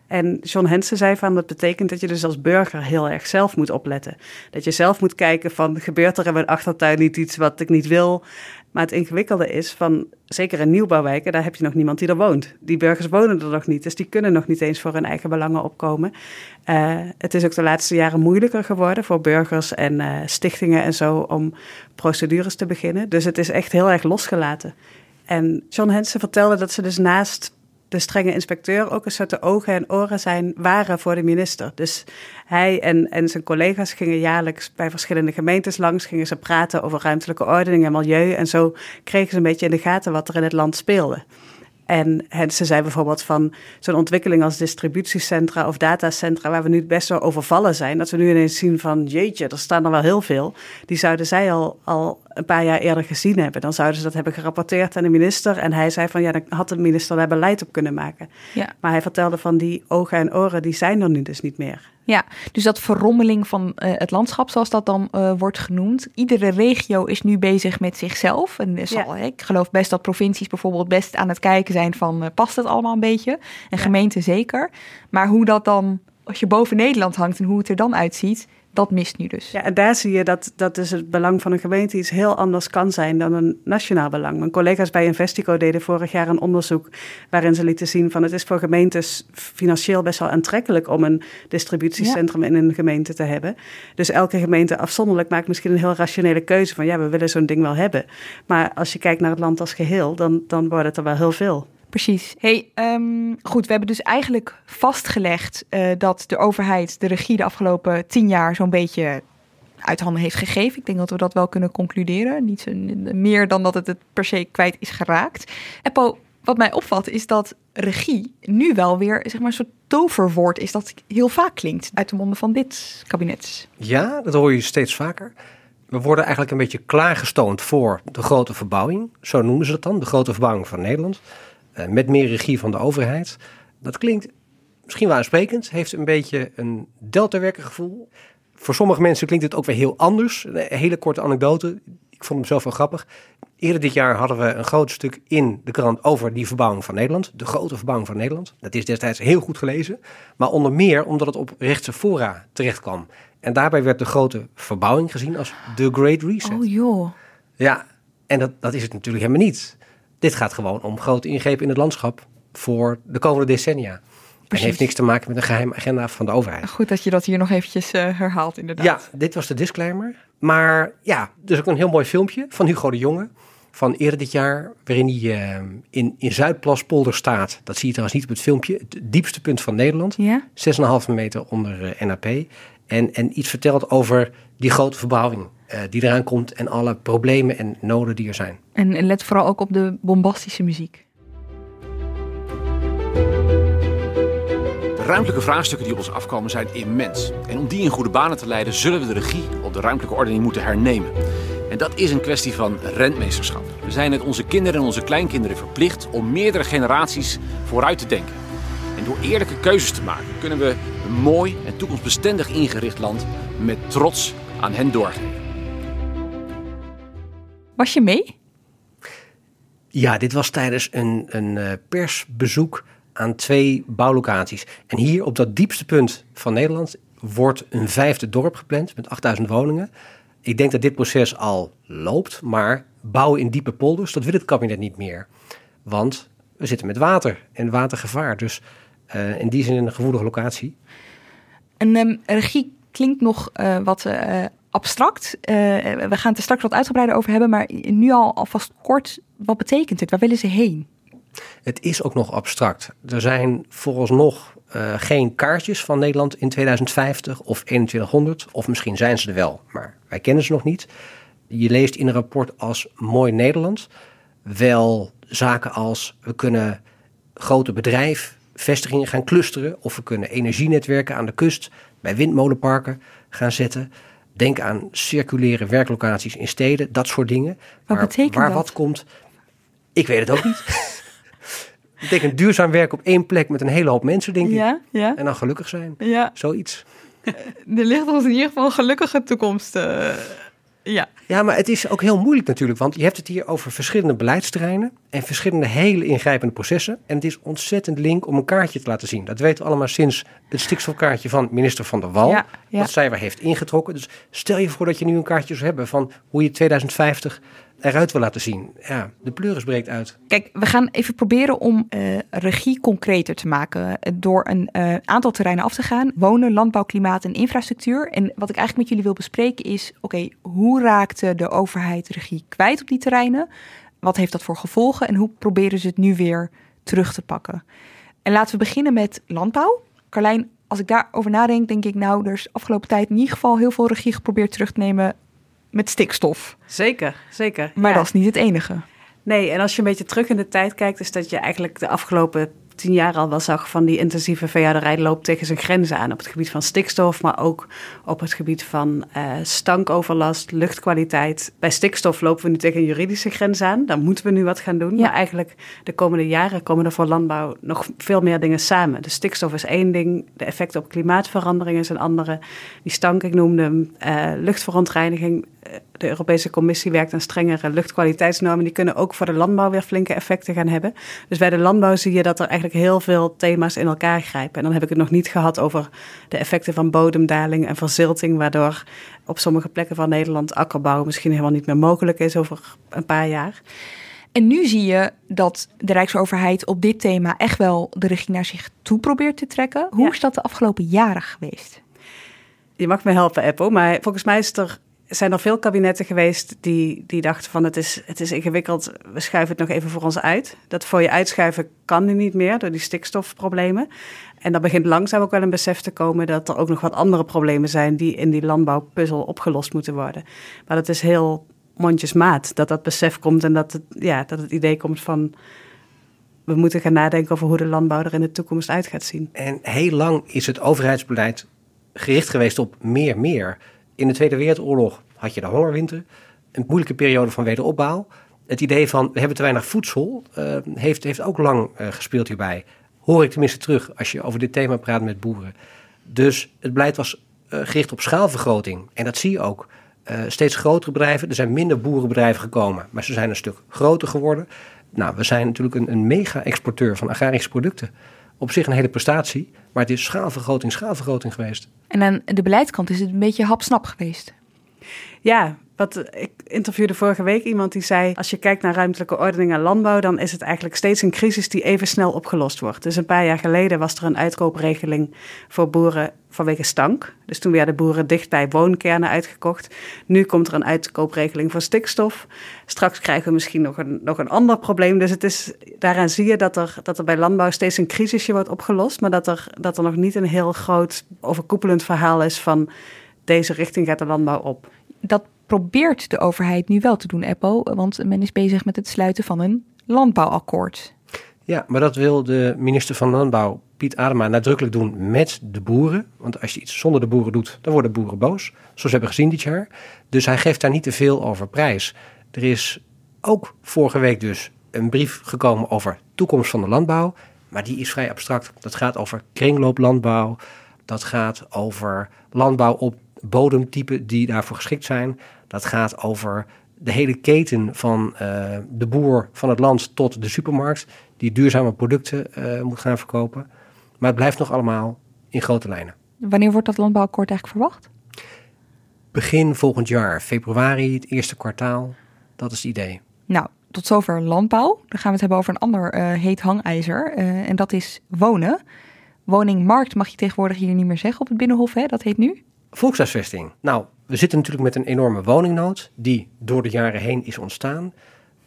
en John Hensen zei van dat betekent dat je dus als burger heel erg zelf moet opletten. Dat je zelf moet kijken van gebeurt er in mijn achtertuin niet iets wat ik niet wil. Maar het ingewikkelde is van, zeker in nieuwbouwwijken, daar heb je nog niemand die er woont. Die burgers wonen er nog niet, dus die kunnen nog niet eens voor hun eigen belangen opkomen. Uh, het is ook de laatste jaren moeilijker geworden voor burgers en uh, stichtingen en zo om procedures te beginnen. Dus het is echt heel erg losgelaten. En John Hensen vertelde dat ze dus naast de strenge inspecteur ook een soort de ogen en oren zijn, waren voor de minister. Dus hij en, en zijn collega's gingen jaarlijks bij verschillende gemeentes langs, gingen ze praten over ruimtelijke ordening en milieu. En zo kregen ze een beetje in de gaten wat er in het land speelde. En ze zei bijvoorbeeld van zo'n ontwikkeling als distributiecentra of datacentra, waar we nu best wel overvallen zijn, dat we nu ineens zien van jeetje, er staan er wel heel veel. Die zouden zij al, al een paar jaar eerder gezien hebben. Dan zouden ze dat hebben gerapporteerd aan de minister. En hij zei van ja, dan had de minister daar beleid op kunnen maken. Ja. Maar hij vertelde van die ogen en oren, die zijn er nu dus niet meer. Ja, dus dat verrommeling van uh, het landschap, zoals dat dan uh, wordt genoemd. Iedere regio is nu bezig met zichzelf. En zal, ja. ik geloof best dat provincies bijvoorbeeld best aan het kijken zijn van uh, past het allemaal een beetje? En gemeenten zeker. Maar hoe dat dan, als je boven Nederland hangt en hoe het er dan uitziet, dat mist nu dus. Ja, en daar zie je dat, dat dus het belang van een gemeente iets heel anders kan zijn dan een nationaal belang. Mijn collega's bij Investico deden vorig jaar een onderzoek waarin ze lieten zien van het is voor gemeentes financieel best wel aantrekkelijk om een distributiecentrum in een gemeente te hebben. Dus elke gemeente afzonderlijk maakt misschien een heel rationele keuze van ja, we willen zo'n ding wel hebben. Maar als je kijkt naar het land als geheel, dan, dan wordt het er wel heel veel. Precies. Hey, um, goed, we hebben dus eigenlijk vastgelegd uh, dat de overheid de regie de afgelopen tien jaar zo'n beetje uit handen heeft gegeven. Ik denk dat we dat wel kunnen concluderen. Niet meer dan dat het het per se kwijt is geraakt. En wat mij opvalt is dat regie nu wel weer zeg maar, een soort toverwoord is dat heel vaak klinkt uit de monden van dit kabinet. Ja, dat hoor je steeds vaker. We worden eigenlijk een beetje klaargestoomd voor de grote verbouwing. Zo noemen ze het dan, de grote verbouwing van Nederland. Eh, met meer regie van de overheid. Dat klinkt misschien wel aansprekend, heeft een beetje een deltawerkergevoel. Voor sommige mensen klinkt het ook weer heel anders. Een hele korte anekdote, ik vond hem zelf wel grappig. Eerder dit jaar hadden we een groot stuk in de krant over die verbouwing van Nederland. De grote verbouwing van Nederland. Dat is destijds heel goed gelezen. Maar onder meer omdat het op rechtse fora terecht kwam. En daarbij werd de grote verbouwing gezien als The Great Reset. Oh joh. Ja, en dat, dat is het natuurlijk helemaal niet. Dit gaat gewoon om grote ingrepen in het landschap voor de komende decennia. Het heeft niks te maken met een geheime agenda van de overheid. Goed dat je dat hier nog eventjes uh, herhaalt, inderdaad. Ja, dit was de disclaimer. Maar ja, dus ook een heel mooi filmpje van Hugo de Jonge van eerder dit jaar, waarin hij uh, in, in Zuidplaspolder staat. Dat zie je trouwens niet op het filmpje. Het diepste punt van Nederland. Ja? 6,5 meter onder uh, NAP. En, en iets vertelt over die grote verbouwing die eraan komt en alle problemen en noden die er zijn. En let vooral ook op de bombastische muziek. De ruimtelijke vraagstukken die op ons afkomen zijn immens. En om die in goede banen te leiden, zullen we de regie op de ruimtelijke ordening moeten hernemen. En dat is een kwestie van rentmeesterschap. We zijn het onze kinderen en onze kleinkinderen verplicht om meerdere generaties vooruit te denken. En door eerlijke keuzes te maken, kunnen we een mooi en toekomstbestendig ingericht land met trots aan hen doorgeven. Was je mee? Ja, dit was tijdens een, een uh, persbezoek aan twee bouwlocaties. En hier op dat diepste punt van Nederland wordt een vijfde dorp gepland met 8000 woningen. Ik denk dat dit proces al loopt, maar bouwen in diepe polders, dat wil het kabinet niet meer. Want we zitten met water en watergevaar. Dus uh, in die zin een gevoelige locatie. Een um, regie klinkt nog uh, wat uh, abstract. Uh, we gaan het er straks wat uitgebreider over hebben, maar nu al alvast kort, wat betekent het? Waar willen ze heen? Het is ook nog abstract. Er zijn vooralsnog uh, geen kaartjes van Nederland in 2050 of 2100, of misschien zijn ze er wel, maar wij kennen ze nog niet. Je leest in een rapport als Mooi Nederland wel zaken als we kunnen grote bedrijfsvestigingen gaan clusteren, of we kunnen energienetwerken aan de kust bij windmolenparken gaan zetten. Denk aan circulaire werklocaties in steden, dat soort dingen. Wat maar betekent waar dat? wat komt, ik weet het ook niet. Het betekent duurzaam werken op één plek met een hele hoop mensen, denk ja, ik. Ja. En dan gelukkig zijn. Ja. Zoiets. er ligt ons in ieder geval een gelukkige toekomst. Uh, ja. ja, maar het is ook heel moeilijk natuurlijk, want je hebt het hier over verschillende beleidsterreinen en verschillende hele ingrijpende processen. En het is ontzettend link om een kaartje te laten zien. Dat weten we allemaal sinds het stikstofkaartje van minister Van der Wal, ja, ja. dat zij weer heeft ingetrokken. Dus stel je voor dat je nu een kaartje zou hebben van hoe je 2050 eruit wil laten zien. Ja, de pleuris breekt uit. Kijk, we gaan even proberen om uh, regie concreter te maken door een uh, aantal terreinen af te gaan. Wonen, landbouw, klimaat en infrastructuur. En wat ik eigenlijk met jullie wil bespreken is, oké, hoe raakte de overheid regie kwijt op die terreinen? Wat heeft dat voor gevolgen en hoe proberen ze het nu weer terug te pakken. En laten we beginnen met landbouw. Carlijn, als ik daarover nadenk, denk ik nou, er is afgelopen tijd in ieder geval heel veel regie geprobeerd terug te nemen met stikstof. Zeker, zeker. Maar ja. dat is niet het enige. Nee, en als je een beetje terug in de tijd kijkt, is dat je eigenlijk de afgelopen tien jaar al wel zag van die intensieve veehouderij loopt tegen zijn grenzen aan op het gebied van stikstof, maar ook op het gebied van uh, stankoverlast, luchtkwaliteit. Bij stikstof lopen we nu tegen een juridische grens aan. Daar moeten we nu wat gaan doen. Ja. Maar eigenlijk de komende jaren komen er voor landbouw nog veel meer dingen samen. De stikstof is één ding, de effecten op klimaatverandering is een andere. Die stank, ik noemde hem, uh, luchtverontreiniging. De Europese Commissie werkt aan strengere luchtkwaliteitsnormen. Die kunnen ook voor de landbouw weer flinke effecten gaan hebben. Dus bij de landbouw zie je dat er eigenlijk heel veel thema's in elkaar grijpen. En dan heb ik het nog niet gehad over de effecten van bodemdaling en verzilting, waardoor op sommige plekken van Nederland akkerbouw misschien helemaal niet meer mogelijk is over een paar jaar. En nu zie je dat de Rijksoverheid op dit thema echt wel de regie naar zich toe probeert te trekken. Hoe Ja. is dat de afgelopen jaren geweest? Je mag me helpen, Eppo, maar volgens mij is er, zijn er veel kabinetten geweest die, die dachten van het is, het is ingewikkeld, we schuiven het nog even voor ons uit. Dat voor je uitschuiven kan nu niet meer door die stikstofproblemen. En dan begint langzaam ook wel een besef te komen dat er ook nog wat andere problemen zijn die in die landbouwpuzzel opgelost moeten worden. Maar dat is heel mondjesmaat dat dat besef komt en dat het, ja, dat het idee komt van we moeten gaan nadenken over hoe de landbouw er in de toekomst uit gaat zien. En heel lang is het overheidsbeleid gericht geweest op meer, meer. In de Tweede Wereldoorlog had je de hongerwinter, een moeilijke periode van wederopbouw. Het idee van we hebben te weinig voedsel uh, heeft, heeft ook lang uh, gespeeld hierbij. Hoor ik tenminste terug als je over dit thema praat met boeren. Dus het beleid was uh, gericht op schaalvergroting. En dat zie je ook. Steeds grotere bedrijven. Er zijn minder boerenbedrijven gekomen, maar ze zijn een stuk groter geworden. Nou, we zijn natuurlijk een, een mega-exporteur van agrarische producten. Op zich een hele prestatie, maar het is schaalvergroting, schaalvergroting geweest. En aan de beleidskant is het een beetje hapsnap geweest. Ja, wat, ik interviewde vorige week iemand die zei: Als je kijkt naar ruimtelijke ordening en landbouw, dan is het eigenlijk steeds een crisis die even snel opgelost wordt. Dus een paar jaar geleden was er een uitkoopregeling voor boeren vanwege stank. Dus toen werden boeren dicht bij woonkernen uitgekocht. Nu komt er een uitkoopregeling voor stikstof. Straks krijgen we misschien nog een, nog een ander probleem. Dus het is, daaraan zie je dat er, dat er bij landbouw steeds een crisisje wordt opgelost, maar dat er, dat er nog niet een heel groot overkoepelend verhaal is van deze richting gaat de landbouw op. Dat probeert de overheid nu wel te doen, Eppo, want men is bezig met het sluiten van een landbouwakkoord. Ja, maar dat wil de minister van Landbouw, Piet Adema, nadrukkelijk doen met de boeren. Want als je iets zonder de boeren doet, dan worden boeren boos. Zoals we hebben gezien dit jaar. Dus hij geeft daar niet te veel over prijs. Er is ook vorige week dus een brief gekomen over toekomst van de landbouw. Maar die is vrij abstract. Dat gaat over kringlooplandbouw. Dat gaat over landbouw op bodemtypen die daarvoor geschikt zijn. Dat gaat over de hele keten van uh, de boer van het land tot de supermarkt, die duurzame producten uh, moet gaan verkopen. Maar het blijft nog allemaal in grote lijnen. Wanneer wordt dat landbouwakkoord eigenlijk verwacht? Begin volgend jaar, februari, het eerste kwartaal. Dat is het idee. Nou, tot zover landbouw. Dan gaan we het hebben over een ander uh, heet hangijzer. en dat is wonen. Woningmarkt mag je tegenwoordig hier niet meer zeggen op het Binnenhof, hè? dat heet nu? Volkshuisvesting. Nou, we zitten natuurlijk met een enorme woningnood die door de jaren heen is ontstaan.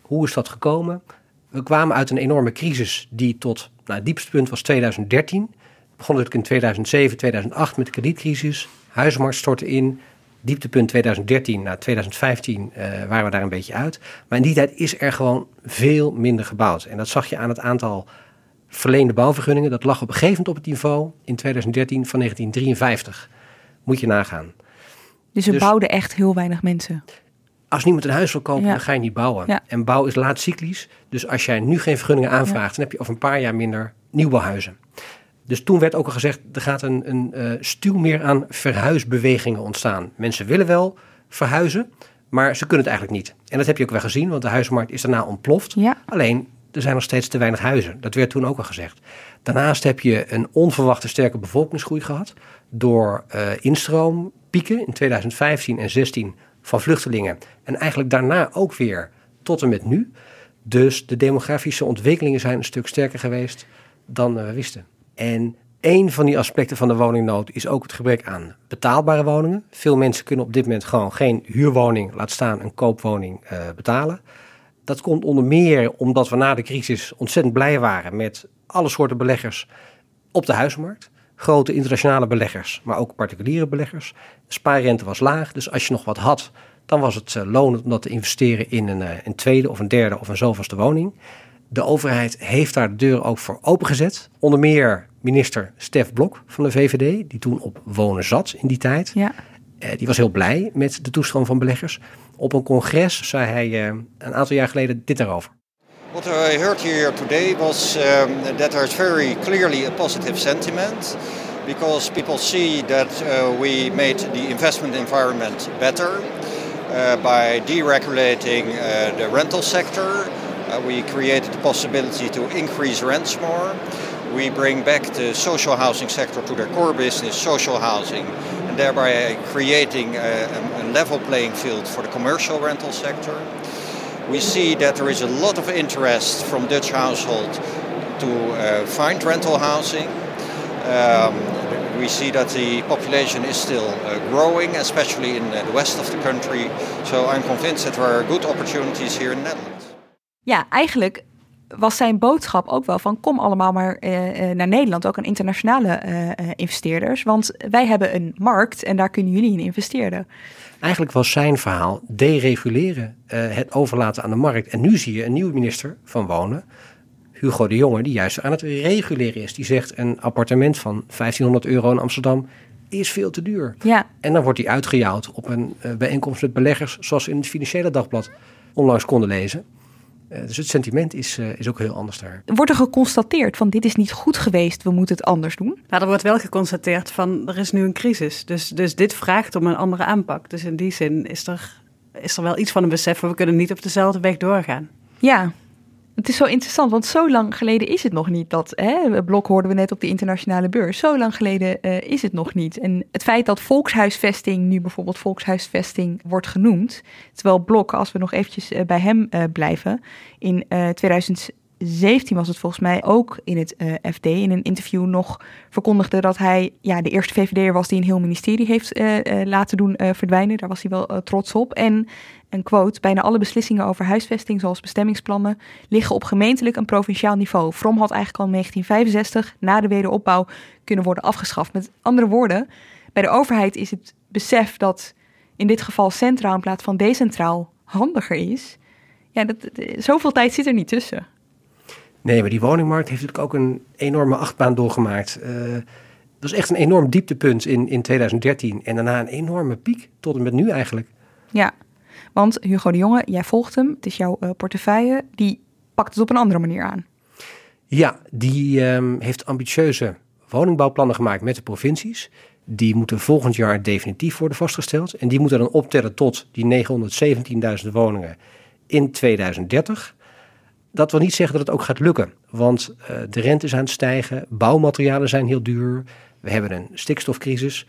Hoe is dat gekomen? We kwamen uit een enorme crisis die tot, nou, het diepste punt was 2013. Het begon natuurlijk in 2007, 2008 met de kredietcrisis. Huizenmarkt stortte in. Dieptepunt 2013, nou 2015 uh, waren we daar een beetje uit. Maar in die tijd is er gewoon veel minder gebouwd. En dat zag je aan het aantal verleende bouwvergunningen. Dat lag op een gegeven moment op het niveau in 2013 van 1953. Moet je nagaan. Dus er dus, bouwden echt heel weinig mensen. Als niemand een huis wil kopen, ja. dan ga je niet bouwen. Ja. En bouw is laatcyclisch. Dus als jij nu geen vergunningen aanvraagt, dan heb je over een paar jaar minder nieuwbouwhuizen. Dus toen werd ook al gezegd, er gaat een, een uh, stuw meer aan verhuisbewegingen ontstaan. Mensen willen wel verhuizen, maar ze kunnen het eigenlijk niet. En dat heb je ook wel gezien, want de huismarkt is daarna ontploft. Alleen, er zijn nog steeds te weinig huizen. Dat werd toen ook al gezegd. Daarnaast heb je een onverwachte sterke bevolkingsgroei gehad door uh, instroompieken in 2015 en 16 van vluchtelingen. En eigenlijk daarna ook weer tot en met nu. Dus de demografische ontwikkelingen zijn een stuk sterker geweest dan we wisten. En een van die aspecten van de woningnood is ook het gebrek aan betaalbare woningen. Veel mensen kunnen op dit moment gewoon geen huurwoning, laat staan een koopwoning, uh, betalen. Dat komt onder meer omdat we na de crisis ontzettend blij waren met alle soorten beleggers op de huizenmarkt. Grote internationale beleggers, maar ook particuliere beleggers. De spaarrente was laag, dus als je nog wat had, dan was het eh, lonend om dat te investeren in een, eh, een tweede of een derde of een zoveelste woning. De overheid heeft daar de deur ook voor opengezet. Onder meer minister Stef Blok van de VVD, die toen op wonen zat in die tijd. Ja. Eh, die was heel blij met de toestroom van beleggers. Op een congres zei hij een aantal jaar geleden dit daarover. What I heard here today was um, that there's very clearly a positive sentiment because people see that uh, we made the investment environment better uh, by deregulating uh, the rental sector. Uh, we created the possibility to increase rents more. We bring back the social housing sector to their core business, social housing, and thereby creating a, a level playing field for the commercial rental sector. We see that there is a lot of interest from Dutch households to uh, find rental housing. Um, we see that the population is still uh, growing, especially in uh, the west of the country. So I'm convinced that there are good opportunities here in the Netherlands. Ja, eigenlijk was zijn boodschap ook wel van kom allemaal maar uh, naar Nederland, ook aan internationale uh, investeerders. Want wij hebben een markt en daar kunnen jullie in investeren. Eigenlijk was zijn verhaal dereguleren, het overlaten aan de markt. En nu zie je een nieuwe minister van Wonen, Hugo de Jonge, die juist aan het reguleren is. Die zegt een appartement van 1500 euro in Amsterdam is veel te duur. Ja. En dan wordt hij uitgejouwd op een bijeenkomst met beleggers, zoals we in het Financiële Dagblad onlangs konden lezen. Uh, dus het sentiment is, uh, is ook heel anders daar. Wordt er geconstateerd van dit is niet goed geweest, we moeten het anders doen? Nou, er wordt wel geconstateerd van er is nu een crisis. Dus, dus dit vraagt om een andere aanpak. Dus in die zin is er, is er wel iets van een besef van we kunnen niet op dezelfde weg doorgaan. Ja, het is zo interessant, want zo lang geleden is het nog niet dat. Hè, Blok hoorden we net op de internationale beurs. Zo lang geleden uh, is het nog niet. En het feit dat volkshuisvesting nu bijvoorbeeld volkshuisvesting wordt genoemd. Terwijl Blok, als we nog eventjes uh, bij hem uh, blijven, in 2017 was het volgens mij ook in het FD in een interview nog verkondigde dat hij ja, de eerste VVD'er was die een heel ministerie heeft laten doen verdwijnen. Daar was hij wel trots op. En een quote, bijna alle beslissingen over huisvesting, zoals bestemmingsplannen, liggen op gemeentelijk en provinciaal niveau. From had eigenlijk al in 1965, na de wederopbouw, kunnen worden afgeschaft. Met andere woorden, bij de overheid is het besef dat in dit geval centraal in plaats van decentraal handiger is. Ja, dat, zoveel tijd zit er niet tussen. Nee, maar die woningmarkt heeft natuurlijk ook een enorme achtbaan doorgemaakt. Uh, dat is echt een enorm dieptepunt in, in 2013 en daarna een enorme piek tot en met nu eigenlijk. Ja, want Hugo de Jonge, jij volgt hem, het is jouw uh, portefeuille, die pakt het op een andere manier aan. Ja, die um, heeft ambitieuze woningbouwplannen gemaakt met de provincies. Die moeten volgend jaar definitief worden vastgesteld. En die moeten dan optellen tot die 917.000 woningen in 2030. Dat wil niet zeggen dat het ook gaat lukken. Want uh, de rente is aan het stijgen, bouwmaterialen zijn heel duur. We hebben een stikstofcrisis.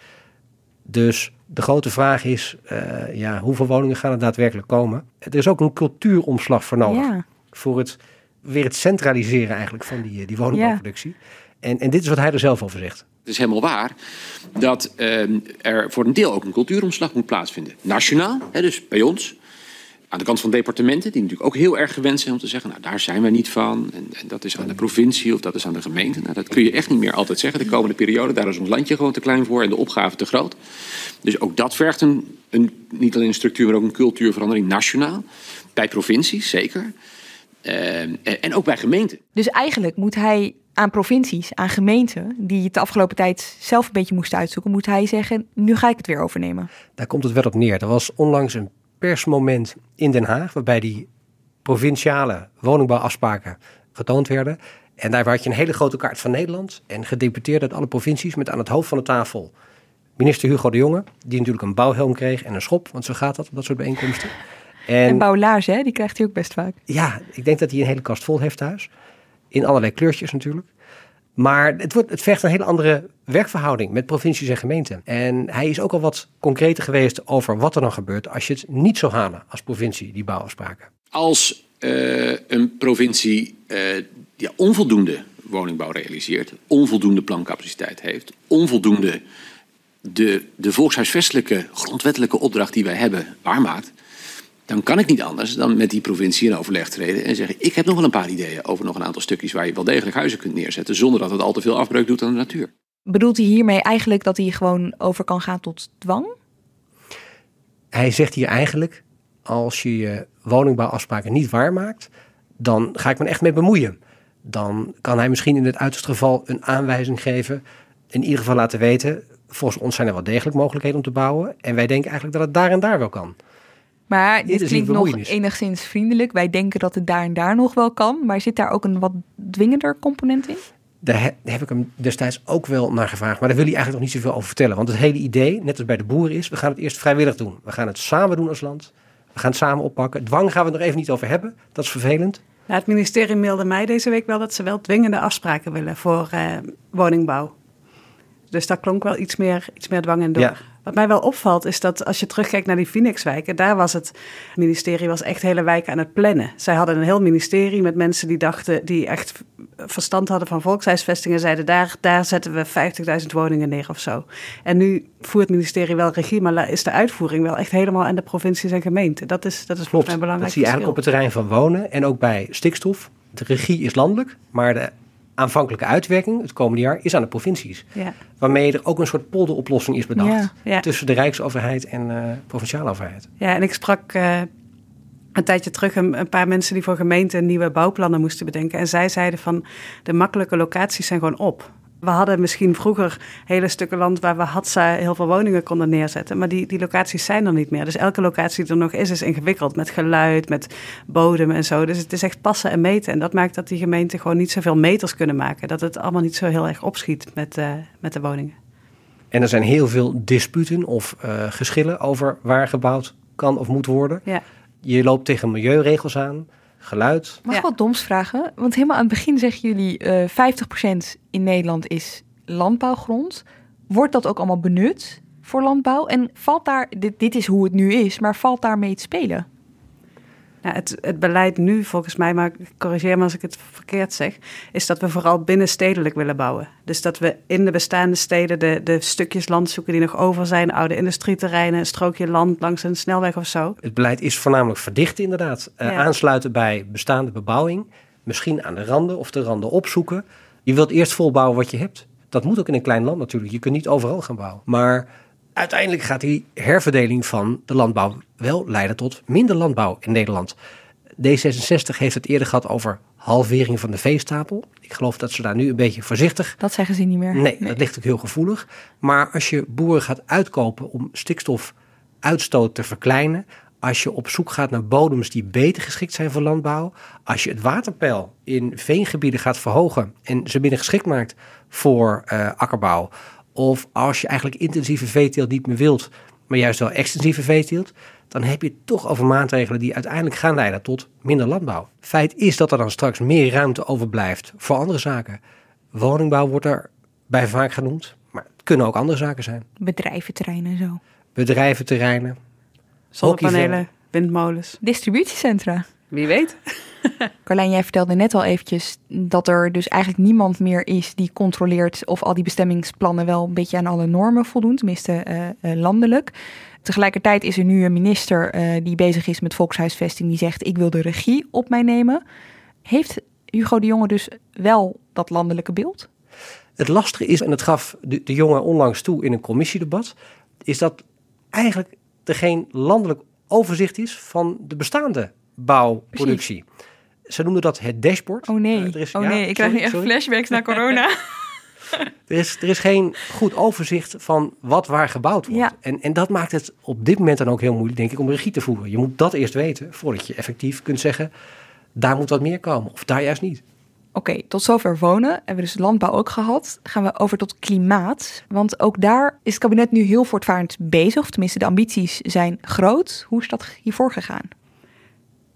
Dus de grote vraag is, uh, ja, hoeveel woningen gaan er daadwerkelijk komen? Er is ook een cultuuromslag voor nodig. Ja. Voor het weer het centraliseren eigenlijk van die, die woningbouwproductie. Ja. En, en dit is wat hij er zelf over zegt. Het is helemaal waar dat uh, er voor een deel ook een cultuuromslag moet plaatsvinden. Nationaal, hè, dus bij ons. Aan de kant van departementen, die natuurlijk ook heel erg gewend zijn om te zeggen: Nou, daar zijn we niet van. En, en dat is aan de provincie of dat is aan de gemeente. Nou, dat kun je echt niet meer altijd zeggen. De komende periode, daar is ons landje gewoon te klein voor en de opgave te groot. Dus ook dat vergt een, een niet alleen een structuur, maar ook een cultuurverandering nationaal. Bij provincies, zeker. Uh, en ook bij gemeenten. Dus eigenlijk moet hij aan provincies, aan gemeenten, die het de afgelopen tijd zelf een beetje moesten uitzoeken, moet hij zeggen: Nu ga ik het weer overnemen. Daar komt het wel op neer. Er was onlangs een persmoment in Den Haag, waarbij die provinciale woningbouwafspraken getoond werden. En daar had je een hele grote kaart van Nederland en gedeputeerd uit alle provincies met aan het hoofd van de tafel minister Hugo de Jonge, die natuurlijk een bouwhelm kreeg en een schop, want zo gaat dat op dat soort bijeenkomsten. En, en bouwlaars, hè? die krijgt hij ook best vaak. Ja, ik denk dat hij een hele kast vol heeft thuis. In allerlei kleurtjes natuurlijk. Maar het, wordt, het vergt een hele andere werkverhouding met provincies en gemeenten. En hij is ook al wat concreter geweest over wat er dan gebeurt als je het niet zou halen als provincie, die bouwafspraken. Als uh, een provincie uh, onvoldoende woningbouw realiseert, onvoldoende plancapaciteit heeft, onvoldoende de, de volkshuisvestelijke grondwettelijke opdracht die wij hebben waarmaakt, dan kan ik niet anders dan met die provincie in overleg treden en zeggen: Ik heb nog wel een paar ideeën over nog een aantal stukjes waar je wel degelijk huizen kunt neerzetten, zonder dat het al te veel afbreuk doet aan de natuur. Bedoelt hij hiermee eigenlijk dat hij gewoon over kan gaan tot dwang? Hij zegt hier eigenlijk: als je je woningbouwafspraken niet waarmaakt, dan ga ik me echt mee bemoeien. Dan kan hij misschien in het uiterste geval een aanwijzing geven. In ieder geval laten weten: volgens ons zijn er wel degelijk mogelijkheden om te bouwen. En wij denken eigenlijk dat het daar en daar wel kan. Maar Dit klinkt nog enigszins vriendelijk. Wij denken dat het daar en daar nog wel kan. Maar zit daar ook een wat dwingender component in? Daar he- heb ik hem destijds ook wel naar gevraagd. Maar daar wil hij eigenlijk nog niet zoveel over vertellen. Want het hele idee, net als bij de boeren, is: we gaan het eerst vrijwillig doen. We gaan het samen doen als land. We gaan het samen oppakken. Dwang gaan we het nog even niet over hebben. Dat is vervelend. Nou, het ministerie mailde mij deze week wel dat ze wel dwingende afspraken willen voor eh, woningbouw. Dus daar klonk wel iets meer, iets meer dwang in door. Ja. Wat mij wel opvalt is dat als je terugkijkt naar die Phoenixwijken, daar was het, ministerie was echt hele wijken aan het plannen. Zij hadden een heel ministerie met mensen die dachten, die echt verstand hadden van volkshuisvestingen, zeiden daar, daar zetten we 50.000 woningen neer of zo. En nu voert het ministerie wel regie, maar is de uitvoering wel echt helemaal aan de provincies en gemeenten. Dat is, dat is volgens Klopt. mij een Dat belangrijk zie je eigenlijk op het terrein van wonen en ook bij stikstof. De regie is landelijk, maar de aanvankelijke uitwerking het komende jaar is aan de provincies. Ja. Waarmee er ook een soort polderoplossing is bedacht Ja. Ja. tussen de Rijksoverheid en eh provinciale overheid. Ja, en ik sprak eh, een tijdje terug een, een paar mensen die voor gemeenten nieuwe bouwplannen moesten bedenken. En zij zeiden van de makkelijke locaties zijn gewoon op. We hadden misschien vroeger hele stukken land waar we Hadza heel veel woningen konden neerzetten. Maar die, die locaties zijn er niet meer. Dus elke locatie die er nog is, is ingewikkeld. Met geluid, met bodem en zo. Dus het is echt passen en meten. En dat maakt dat die gemeenten gewoon niet zoveel meters kunnen maken. Dat het allemaal niet zo heel erg opschiet met, eh, met de woningen. En er zijn heel veel disputen of eh, geschillen over waar gebouwd kan of moet worden. Ja. Je loopt tegen milieuregels aan, geluid. Mag ik Ja. wat doms vragen? Want helemaal aan het begin zeggen jullie eh 50% in Nederland is landbouwgrond. Wordt dat ook allemaal benut voor landbouw? En valt daar, dit, dit is hoe het nu is, maar valt daarmee te spelen? Nou, het, het beleid nu, volgens mij, maar corrigeer me als ik het verkeerd zeg, is dat we vooral binnenstedelijk willen bouwen. Dus dat we in de bestaande steden de, de stukjes land zoeken die nog over zijn, oude industrieterreinen, een strookje land langs een snelweg of zo. Het beleid is voornamelijk verdichten inderdaad. Eh. Aansluiten bij bestaande bebouwing. Misschien aan de randen of de randen opzoeken. Je wilt eerst volbouwen wat je hebt. Dat moet ook in een klein land natuurlijk. Je kunt niet overal gaan bouwen. Maar uiteindelijk gaat die herverdeling van de landbouw wel leiden tot minder landbouw in Nederland. D66 heeft het eerder gehad over halvering van de veestapel. Ik geloof dat ze daar nu een beetje voorzichtig Dat zeggen ze niet meer. Nee, dat ligt ook heel gevoelig. Maar als je boeren gaat uitkopen om stikstofuitstoot te verkleinen, als je op zoek gaat naar bodems die beter geschikt zijn voor landbouw, als je het waterpeil in veengebieden gaat verhogen en ze minder geschikt maakt voor eh, akkerbouw, of als je eigenlijk intensieve veeteelt niet meer wilt, maar juist wel extensieve veeteelt, dan heb je het toch over maatregelen die uiteindelijk gaan leiden tot minder landbouw. Feit is dat er dan straks meer ruimte overblijft voor andere zaken. Woningbouw wordt er bij vaak genoemd, maar het kunnen ook andere zaken zijn. Bedrijventerreinen en zo. Bedrijventerreinen. Zonnepanelen, windmolens. Distributiecentra. Wie weet. Carlijn, jij vertelde net al eventjes dat er dus eigenlijk niemand meer is die controleert of al die bestemmingsplannen wel een beetje aan alle normen voldoen, tenminste eh, eh, landelijk. Tegelijkertijd is er nu een minister eh, die bezig is met volkshuisvesting die zegt ik wil de regie op mij nemen. Heeft Hugo de Jonge dus wel dat landelijke beeld? Het lastige is, en dat gaf de, de jongen onlangs toe in een commissiedebat, is dat eigenlijk er geen landelijk overzicht is van de bestaande bouwproductie. Ze noemden dat het dashboard. Oh nee, Eh, is- oh ja, nee, ik krijg nu echt sorry. flashbacks naar corona. Er is, er is geen goed overzicht van wat waar gebouwd wordt. Ja. En, en dat maakt het op dit moment dan ook heel moeilijk, denk ik, om regie te voeren. Je moet dat eerst weten voordat je effectief kunt zeggen, daar moet wat meer komen of daar juist niet. Oké, tot zover wonen. Hebben we dus landbouw ook gehad. Gaan we over tot klimaat. Want ook daar is het kabinet nu heel voortvarend bezig. Of tenminste, de ambities zijn groot. Hoe is dat hiervoor gegaan?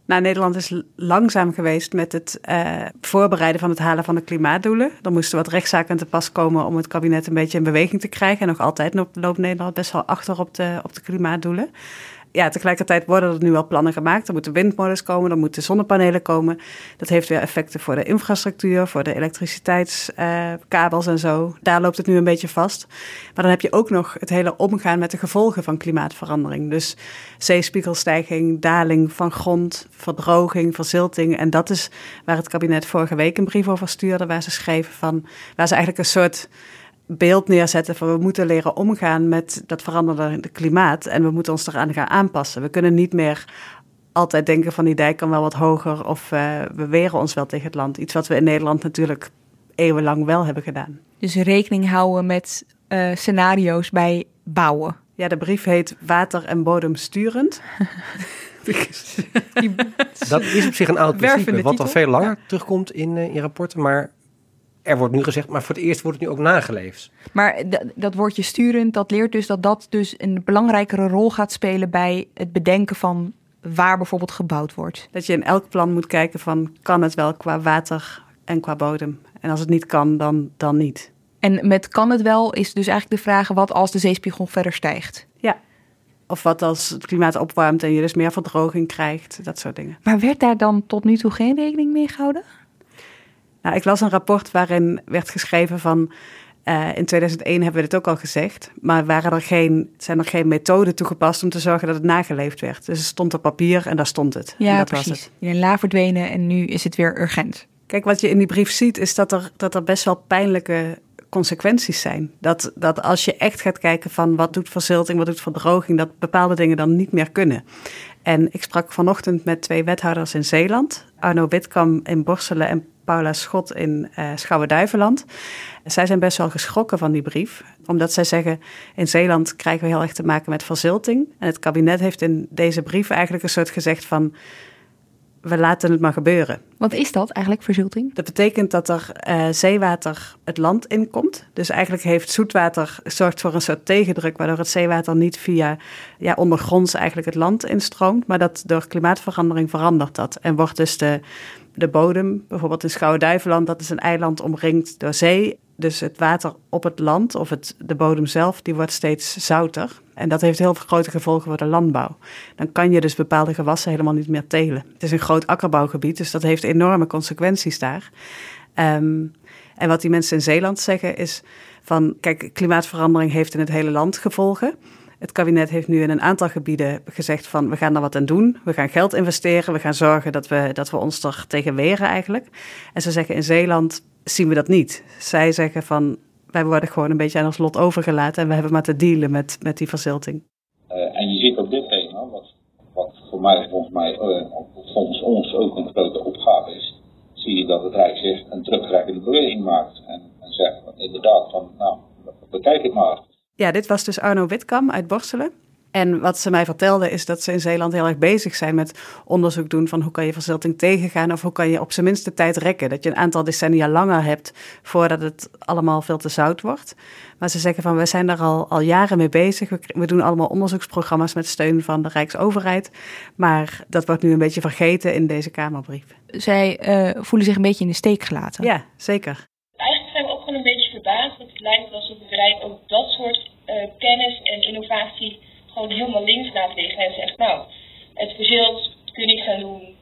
Nou, Nederland is langzaam geweest met het eh, voorbereiden van het halen van de klimaatdoelen. Er moesten wat rechtszaken te pas komen om het kabinet een beetje in beweging te krijgen. En nog altijd loopt Nederland best wel achter op de, op de klimaatdoelen. Ja, tegelijkertijd worden er nu al plannen gemaakt. Er moeten windmolens komen, er moeten zonnepanelen komen. Dat heeft weer effecten voor de infrastructuur, voor de elektriciteitskabels en zo. Daar loopt het nu een beetje vast. Maar dan heb je ook nog het hele omgaan met de gevolgen van klimaatverandering. Dus zeespiegelstijging, daling van grond, verdroging, verzilting. En dat is waar het kabinet vorige week een brief over stuurde, waar ze schreven van, waar ze eigenlijk een soort beeld neerzetten van we moeten leren omgaan met dat veranderde klimaat en we moeten ons eraan gaan aanpassen. We kunnen niet meer altijd denken van die dijk kan wel wat hoger of uh, we weren ons wel tegen het land. Iets wat we in Nederland natuurlijk eeuwenlang wel hebben gedaan. Dus rekening houden met uh, scenario's bij bouwen. Ja, de brief heet Water en bodem sturend. dat is op zich een oud principe, wat al veel langer terugkomt in, uh, in rapporten, maar er wordt nu gezegd, maar voor het eerst wordt het nu ook nageleefd. Maar dat woordje sturend, dat leert dus dat dat dus een belangrijkere rol gaat spelen bij het bedenken van waar bijvoorbeeld gebouwd wordt. Dat je in elk plan moet kijken van kan het wel qua water en qua bodem. En als het niet kan, dan, dan niet. En met kan het wel is dus eigenlijk de vraag wat als de zeespiegel verder stijgt. Ja, of wat als het klimaat opwarmt en je dus meer verdroging krijgt, dat soort dingen. Maar werd daar dan tot nu toe geen rekening mee gehouden? Nou, ik las een rapport waarin werd geschreven van. Uh, in 2001 hebben we dit ook al gezegd, maar waren er geen, zijn er geen methoden toegepast om te zorgen dat het nageleefd werd. Dus het stond op papier en daar stond het. Ja, dat precies. Was het. In een la verdwenen en nu is het weer urgent. Kijk, wat je in die brief ziet, is dat er, dat er best wel pijnlijke consequenties zijn. Dat, dat als je echt gaat kijken van wat doet verzilting, wat doet verdroging, dat bepaalde dingen dan niet meer kunnen. En ik sprak vanochtend met twee wethouders in Zeeland, Arno Witkam in Borselen en Paula Schot in uh, Schouwen-Duiveland. Zij zijn best wel geschrokken van die brief, omdat zij zeggen: in Zeeland krijgen we heel erg te maken met verzilting. En het kabinet heeft in deze brief eigenlijk een soort gezegd van we laten het maar gebeuren. Wat is dat eigenlijk, verzilting? Dat betekent dat er uh, zeewater het land inkomt. Dus eigenlijk heeft zoetwater zorgt voor een soort tegendruk, waardoor het zeewater niet via ja, ondergronds eigenlijk het land instroomt. Maar dat door klimaatverandering verandert dat. En wordt dus de, de bodem, bijvoorbeeld in Schouwen-Duiveland, dat is een eiland omringd door zee. Dus het water op het land of het, de bodem zelf, die wordt steeds zouter. En dat heeft heel grote gevolgen voor de landbouw. Dan kan je dus bepaalde gewassen helemaal niet meer telen. Het is een groot akkerbouwgebied, dus dat heeft enorme consequenties daar. Um, en wat die mensen in Zeeland zeggen is van, kijk, klimaatverandering heeft in het hele land gevolgen. Het kabinet heeft nu in een aantal gebieden gezegd van we gaan er wat aan doen. We gaan geld investeren. We gaan zorgen dat we, dat we ons er tegen weren eigenlijk. En ze zeggen in Zeeland zien we dat niet. Zij zeggen van wij worden gewoon een beetje aan ons lot overgelaten en we hebben maar te dealen met, met die verzilting. Uh, en je ziet op dit thema, wat, wat voor mij volgens mij, uh, volgens ons ook een grote opgave is, zie je dat het Rijk zich een terugtrekkende beweging maakt. En, en zegt inderdaad van, nou, bekijk het maar. Ja, dit was dus Arno Witkam uit Borselen. En wat ze mij vertelde is dat ze in Zeeland heel erg bezig zijn met onderzoek doen van hoe kan je verzilting tegengaan of hoe kan je op zijn minste tijd rekken. Dat je een aantal decennia langer hebt voordat het allemaal veel te zout wordt. Maar ze zeggen van we zijn daar al, al jaren mee bezig. We, doen allemaal onderzoeksprogramma's met steun van de Rijksoverheid. Maar dat wordt nu een beetje vergeten in deze Kamerbrief. Zij uh, voelen zich een beetje in de steek gelaten. Ja, zeker. Eigenlijk zijn we ook gewoon een beetje verbaasd dat het lijkt alsof het Rijk ook dat soort uh, kennis en innovatie gewoon helemaal links laat liggen en zegt, nou, het verzilt, kun je niks aan doen,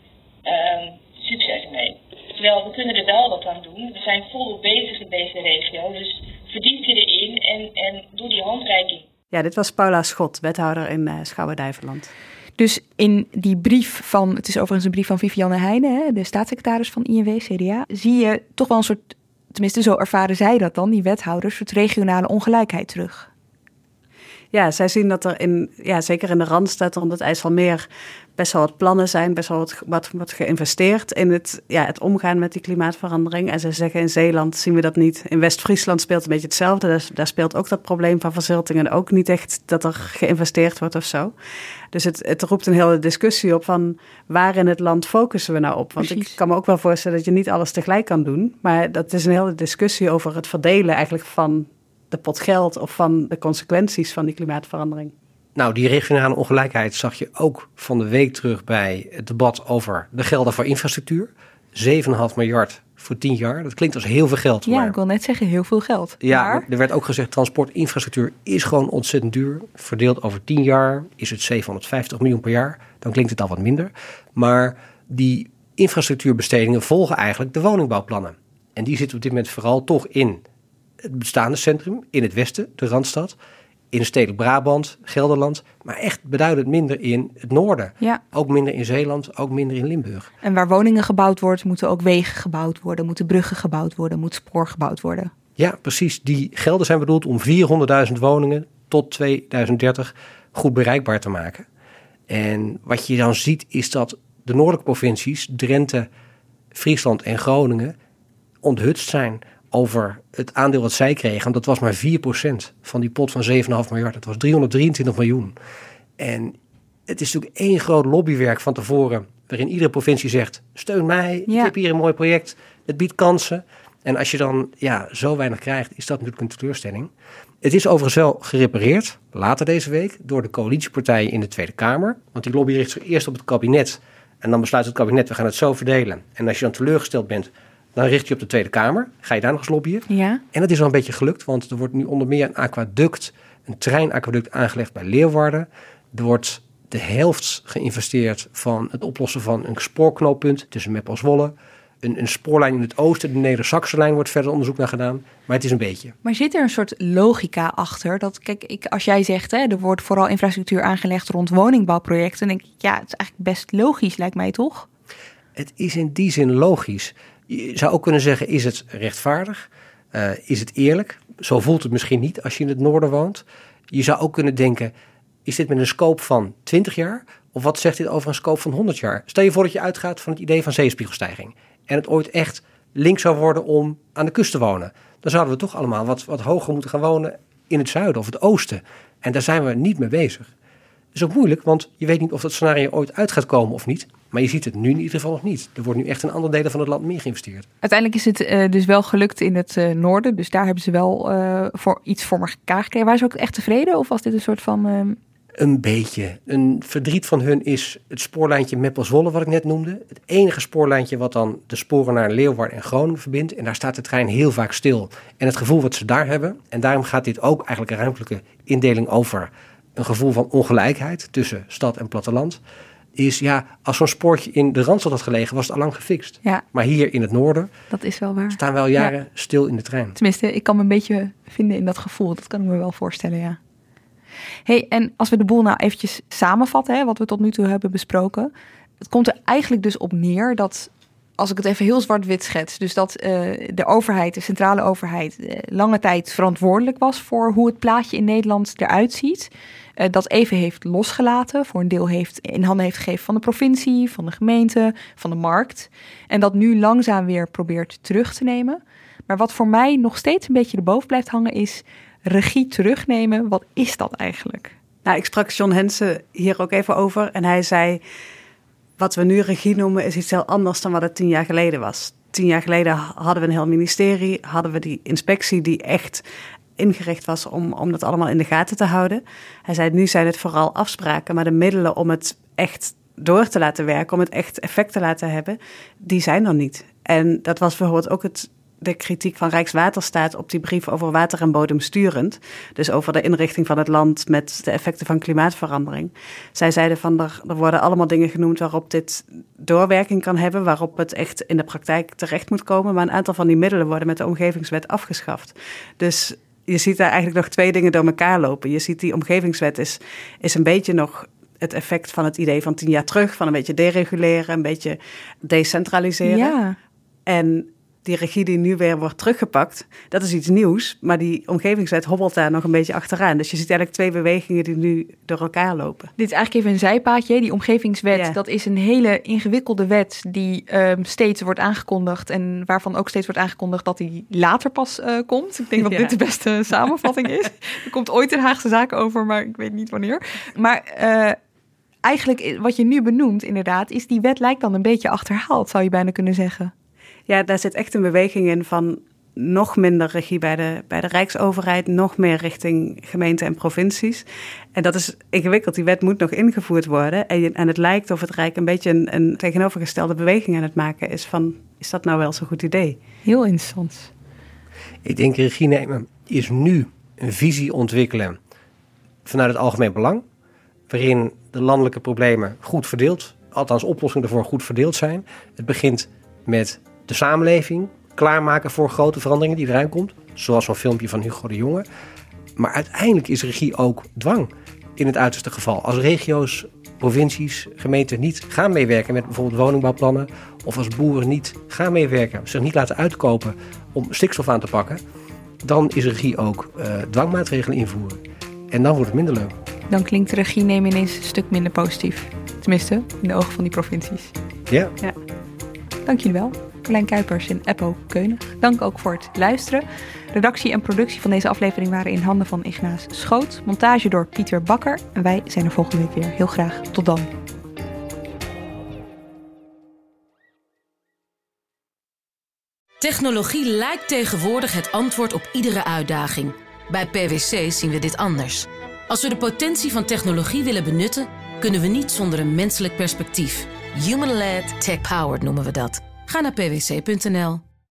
uh, succes mee. Terwijl we kunnen er wel wat aan doen. We zijn volop bezig in deze regio, dus verdiep je erin en, en doe die handreiking. Ja, dit was Paula Schot, wethouder in uh, Schouwen-Duiveland. Dus in die brief van, het is overigens een brief van Vivianne Heijnen, de staatssecretaris van INW, CDA, zie je toch wel een soort, tenminste zo ervaren zij dat dan, die wethouders, een soort regionale ongelijkheid terug ja, zij zien dat er in, ja, zeker in de Randstad rond het IJsselmeer best wel wat plannen zijn, best wel wat, wat, wat geïnvesteerd in het, ja, het omgaan met die klimaatverandering. En ze zeggen in Zeeland zien we dat niet. In West-Friesland speelt een beetje hetzelfde. Daar, daar, speelt ook dat probleem van verzilting en ook niet echt dat er geïnvesteerd wordt of zo. Dus het, het roept een hele discussie op van waar in het land focussen we nou op? Want Precies. ik kan me ook wel voorstellen dat je niet alles tegelijk kan doen. Maar dat is een hele discussie over het verdelen eigenlijk van de pot geld of van de consequenties van die klimaatverandering. Nou, die regionale ongelijkheid zag je ook van de week terug bij het debat over de gelden voor infrastructuur. 7,5 miljard voor tien jaar. Dat klinkt als heel veel geld. Ja, maar ik wil net zeggen, heel veel geld. ja, Maar- er werd ook gezegd, transportinfrastructuur is gewoon ontzettend duur. Verdeeld over 10 jaar is het 750 miljoen per jaar. Dan klinkt het al wat minder. Maar die infrastructuurbestedingen volgen eigenlijk de woningbouwplannen. En die zitten op dit moment vooral toch in het bestaande centrum, in het westen, de Randstad, in stedelijk Brabant, Gelderland, maar echt beduidend minder in het noorden. Ja. Ook minder in Zeeland, ook minder in Limburg. En waar woningen gebouwd wordt, moeten ook wegen gebouwd worden, moeten bruggen gebouwd worden, moet spoor gebouwd worden. Ja, precies. Die gelden zijn bedoeld om 400.000 woningen tot 2030 goed bereikbaar te maken. En wat je dan ziet is dat de noordelijke provincies, Drenthe, Friesland en Groningen, onthutst zijn over het aandeel wat zij kregen. Dat was maar 4% van die pot van 7,5 miljard. Dat was 323 miljoen. En het is natuurlijk één groot lobbywerk van tevoren, waarin iedere provincie zegt: steun mij, Ja. ik heb hier een mooi project, het biedt kansen. En als je dan ja, zo weinig krijgt, is dat natuurlijk een teleurstelling. Het is overigens wel gerepareerd, later deze week, door de coalitiepartijen in de Tweede Kamer. Want die lobby richt zich eerst op het kabinet. En dan besluit het kabinet, we gaan het zo verdelen. En als je dan teleurgesteld bent, dan richt je op de Tweede Kamer. Ga je daar nog eens lobbyen. Ja. En dat is wel een beetje gelukt, want er wordt nu onder meer een aquaduct, een treinaquaduct aangelegd bij Leeuwarden. Er wordt de helft geïnvesteerd van het oplossen van een spoorknooppunt tussen Meppel en Zwolle. Een, een spoorlijn in het oosten, de Neder-Saxe lijn, wordt verder onderzoek naar gedaan. Maar het is een beetje. Maar zit er een soort logica achter? Dat, kijk, ik, als jij zegt, hè, er wordt vooral infrastructuur aangelegd rond woningbouwprojecten, dan denk ik, ja, het is eigenlijk best logisch, lijkt mij toch? Het is in die zin logisch. Je zou ook kunnen zeggen, is het rechtvaardig? Eh, is het eerlijk? Zo voelt het misschien niet als je in het noorden woont. Je zou ook kunnen denken, is dit met een scope van 20 jaar? Of wat zegt dit over een scope van 100 jaar? Stel je voor dat je uitgaat van het idee van zeespiegelstijging. En het ooit echt link zou worden om aan de kust te wonen. Dan zouden we toch allemaal wat, wat hoger moeten gaan wonen in het zuiden of het oosten. En daar zijn we niet mee bezig. Het is ook moeilijk, want je weet niet of dat scenario ooit uit gaat komen of niet. Maar je ziet het nu in ieder geval nog niet. Er wordt nu echt in andere delen van het land meer geïnvesteerd. Uiteindelijk is het eh, dus wel gelukt in het eh, noorden, dus daar hebben ze wel eh, voor iets voor elkaar gekregen. Waren ze ook echt tevreden of was dit een soort van... ehm, Een beetje. Een verdriet van hun is het spoorlijntje Meppel-Zwolle, wat ik net noemde. Het enige spoorlijntje wat dan de sporen naar Leeuwarden en Groningen verbindt. En daar staat de trein heel vaak stil. En het gevoel wat ze daar hebben, en daarom gaat dit ook eigenlijk een ruimtelijke indeling over een gevoel van ongelijkheid tussen stad en platteland. Is ja, als zo'n spoortje in de Randstad had gelegen, was het al lang gefixt. Ja, Maar hier in het noorden dat is wel waar. staan we al jaren stil in de trein. Tenminste, ik kan me een beetje vinden in dat gevoel. Dat kan ik me wel voorstellen, ja. hey, en als we de boel nou eventjes samenvatten, hè, wat we tot nu toe hebben besproken. Het komt er eigenlijk dus op neer dat, als ik het even heel zwart-wit schets, dus dat eh, de overheid, de centrale overheid, eh, lange tijd verantwoordelijk was voor hoe het plaatje in Nederland eruit ziet. Eh, dat even heeft losgelaten, voor een deel heeft in handen heeft gegeven van de provincie, van de gemeente, van de markt. En dat nu langzaam weer probeert terug te nemen. Maar wat voor mij nog steeds een beetje erboven blijft hangen is regie terugnemen. Wat is dat eigenlijk? Nou, ik sprak John Hensen hier ook even over en hij zei... wat we nu regie noemen is iets heel anders dan wat het tien jaar geleden was. Tien jaar geleden hadden we een heel ministerie, hadden we die inspectie die echt ingericht was om, om dat allemaal in de gaten te houden. Hij zei, nu zijn het vooral afspraken, maar de middelen om het echt door te laten werken, om het echt effect te laten hebben, die zijn er niet. En dat was bijvoorbeeld ook het, de kritiek van Rijkswaterstaat op die brief over water en bodem sturend. Dus over de inrichting van het land met de effecten van klimaatverandering. Zij zeiden van er, er worden allemaal dingen genoemd waarop dit doorwerking kan hebben, waarop het echt in de praktijk terecht moet komen. Maar een aantal van die middelen worden met de omgevingswet afgeschaft. Dus je ziet daar eigenlijk nog twee dingen door elkaar lopen. Je ziet die omgevingswet is, is een beetje nog het effect van het idee van tien jaar terug, van een beetje dereguleren, een beetje decentraliseren. Ja, En die regie die nu weer wordt teruggepakt, dat is iets nieuws. Maar die omgevingswet hobbelt daar nog een beetje achteraan. Dus je ziet eigenlijk twee bewegingen die nu door elkaar lopen. dit is eigenlijk even een zijpaadje. Die omgevingswet, Ja. dat is een hele ingewikkelde wet die ehm, steeds wordt aangekondigd. En waarvan ook steeds wordt aangekondigd dat die later pas eh, komt. Ik denk dat Ja. dit de beste samenvatting is. Er komt ooit een Haagse zaak over, maar ik weet niet wanneer. Maar eh, eigenlijk eh, wat je nu benoemt inderdaad, is die wet lijkt dan een beetje achterhaald, zou je bijna kunnen zeggen. Ja, daar zit echt een beweging in van nog minder regie bij de, bij de Rijksoverheid, nog meer richting gemeenten en provincies. En dat is ingewikkeld. Die wet moet nog ingevoerd worden. En, en het lijkt of het Rijk een beetje een, een tegenovergestelde beweging aan het maken is van, is dat nou wel zo'n goed idee? Heel interessant. Ik denk regie nemen is nu een visie ontwikkelen vanuit het algemeen belang, waarin de landelijke problemen goed verdeeld, althans oplossingen ervoor goed verdeeld zijn. Het begint met de samenleving klaarmaken voor grote veranderingen die eraan komt, zoals zo'n filmpje van Hugo de Jonge. Maar uiteindelijk is regie ook dwang in het uiterste geval. Als regio's, provincies, gemeenten niet gaan meewerken met bijvoorbeeld woningbouwplannen, of als boeren niet gaan meewerken, zich niet laten uitkopen om stikstof aan te pakken, dan is regie ook uh, dwangmaatregelen invoeren. En dan wordt het minder leuk. Dan klinkt regie nemen ineens een stuk minder positief. Tenminste, in de ogen van die provincies. Ja. ja. Dank jullie wel. Carlijn Kuipers en Eppo Keunig. Dank ook voor het luisteren. Redactie en productie van deze aflevering waren in handen van Ignaas Schoot. Montage door Pieter Bakker. En wij zijn er volgende week weer. Heel graag. Tot dan. Technologie lijkt tegenwoordig het antwoord op iedere uitdaging. Bij PwC zien we dit anders. Als we de potentie van technologie willen benutten, kunnen we niet zonder een menselijk perspectief. Human-led, tech-powered noemen we dat. Ga naar pwc.nl.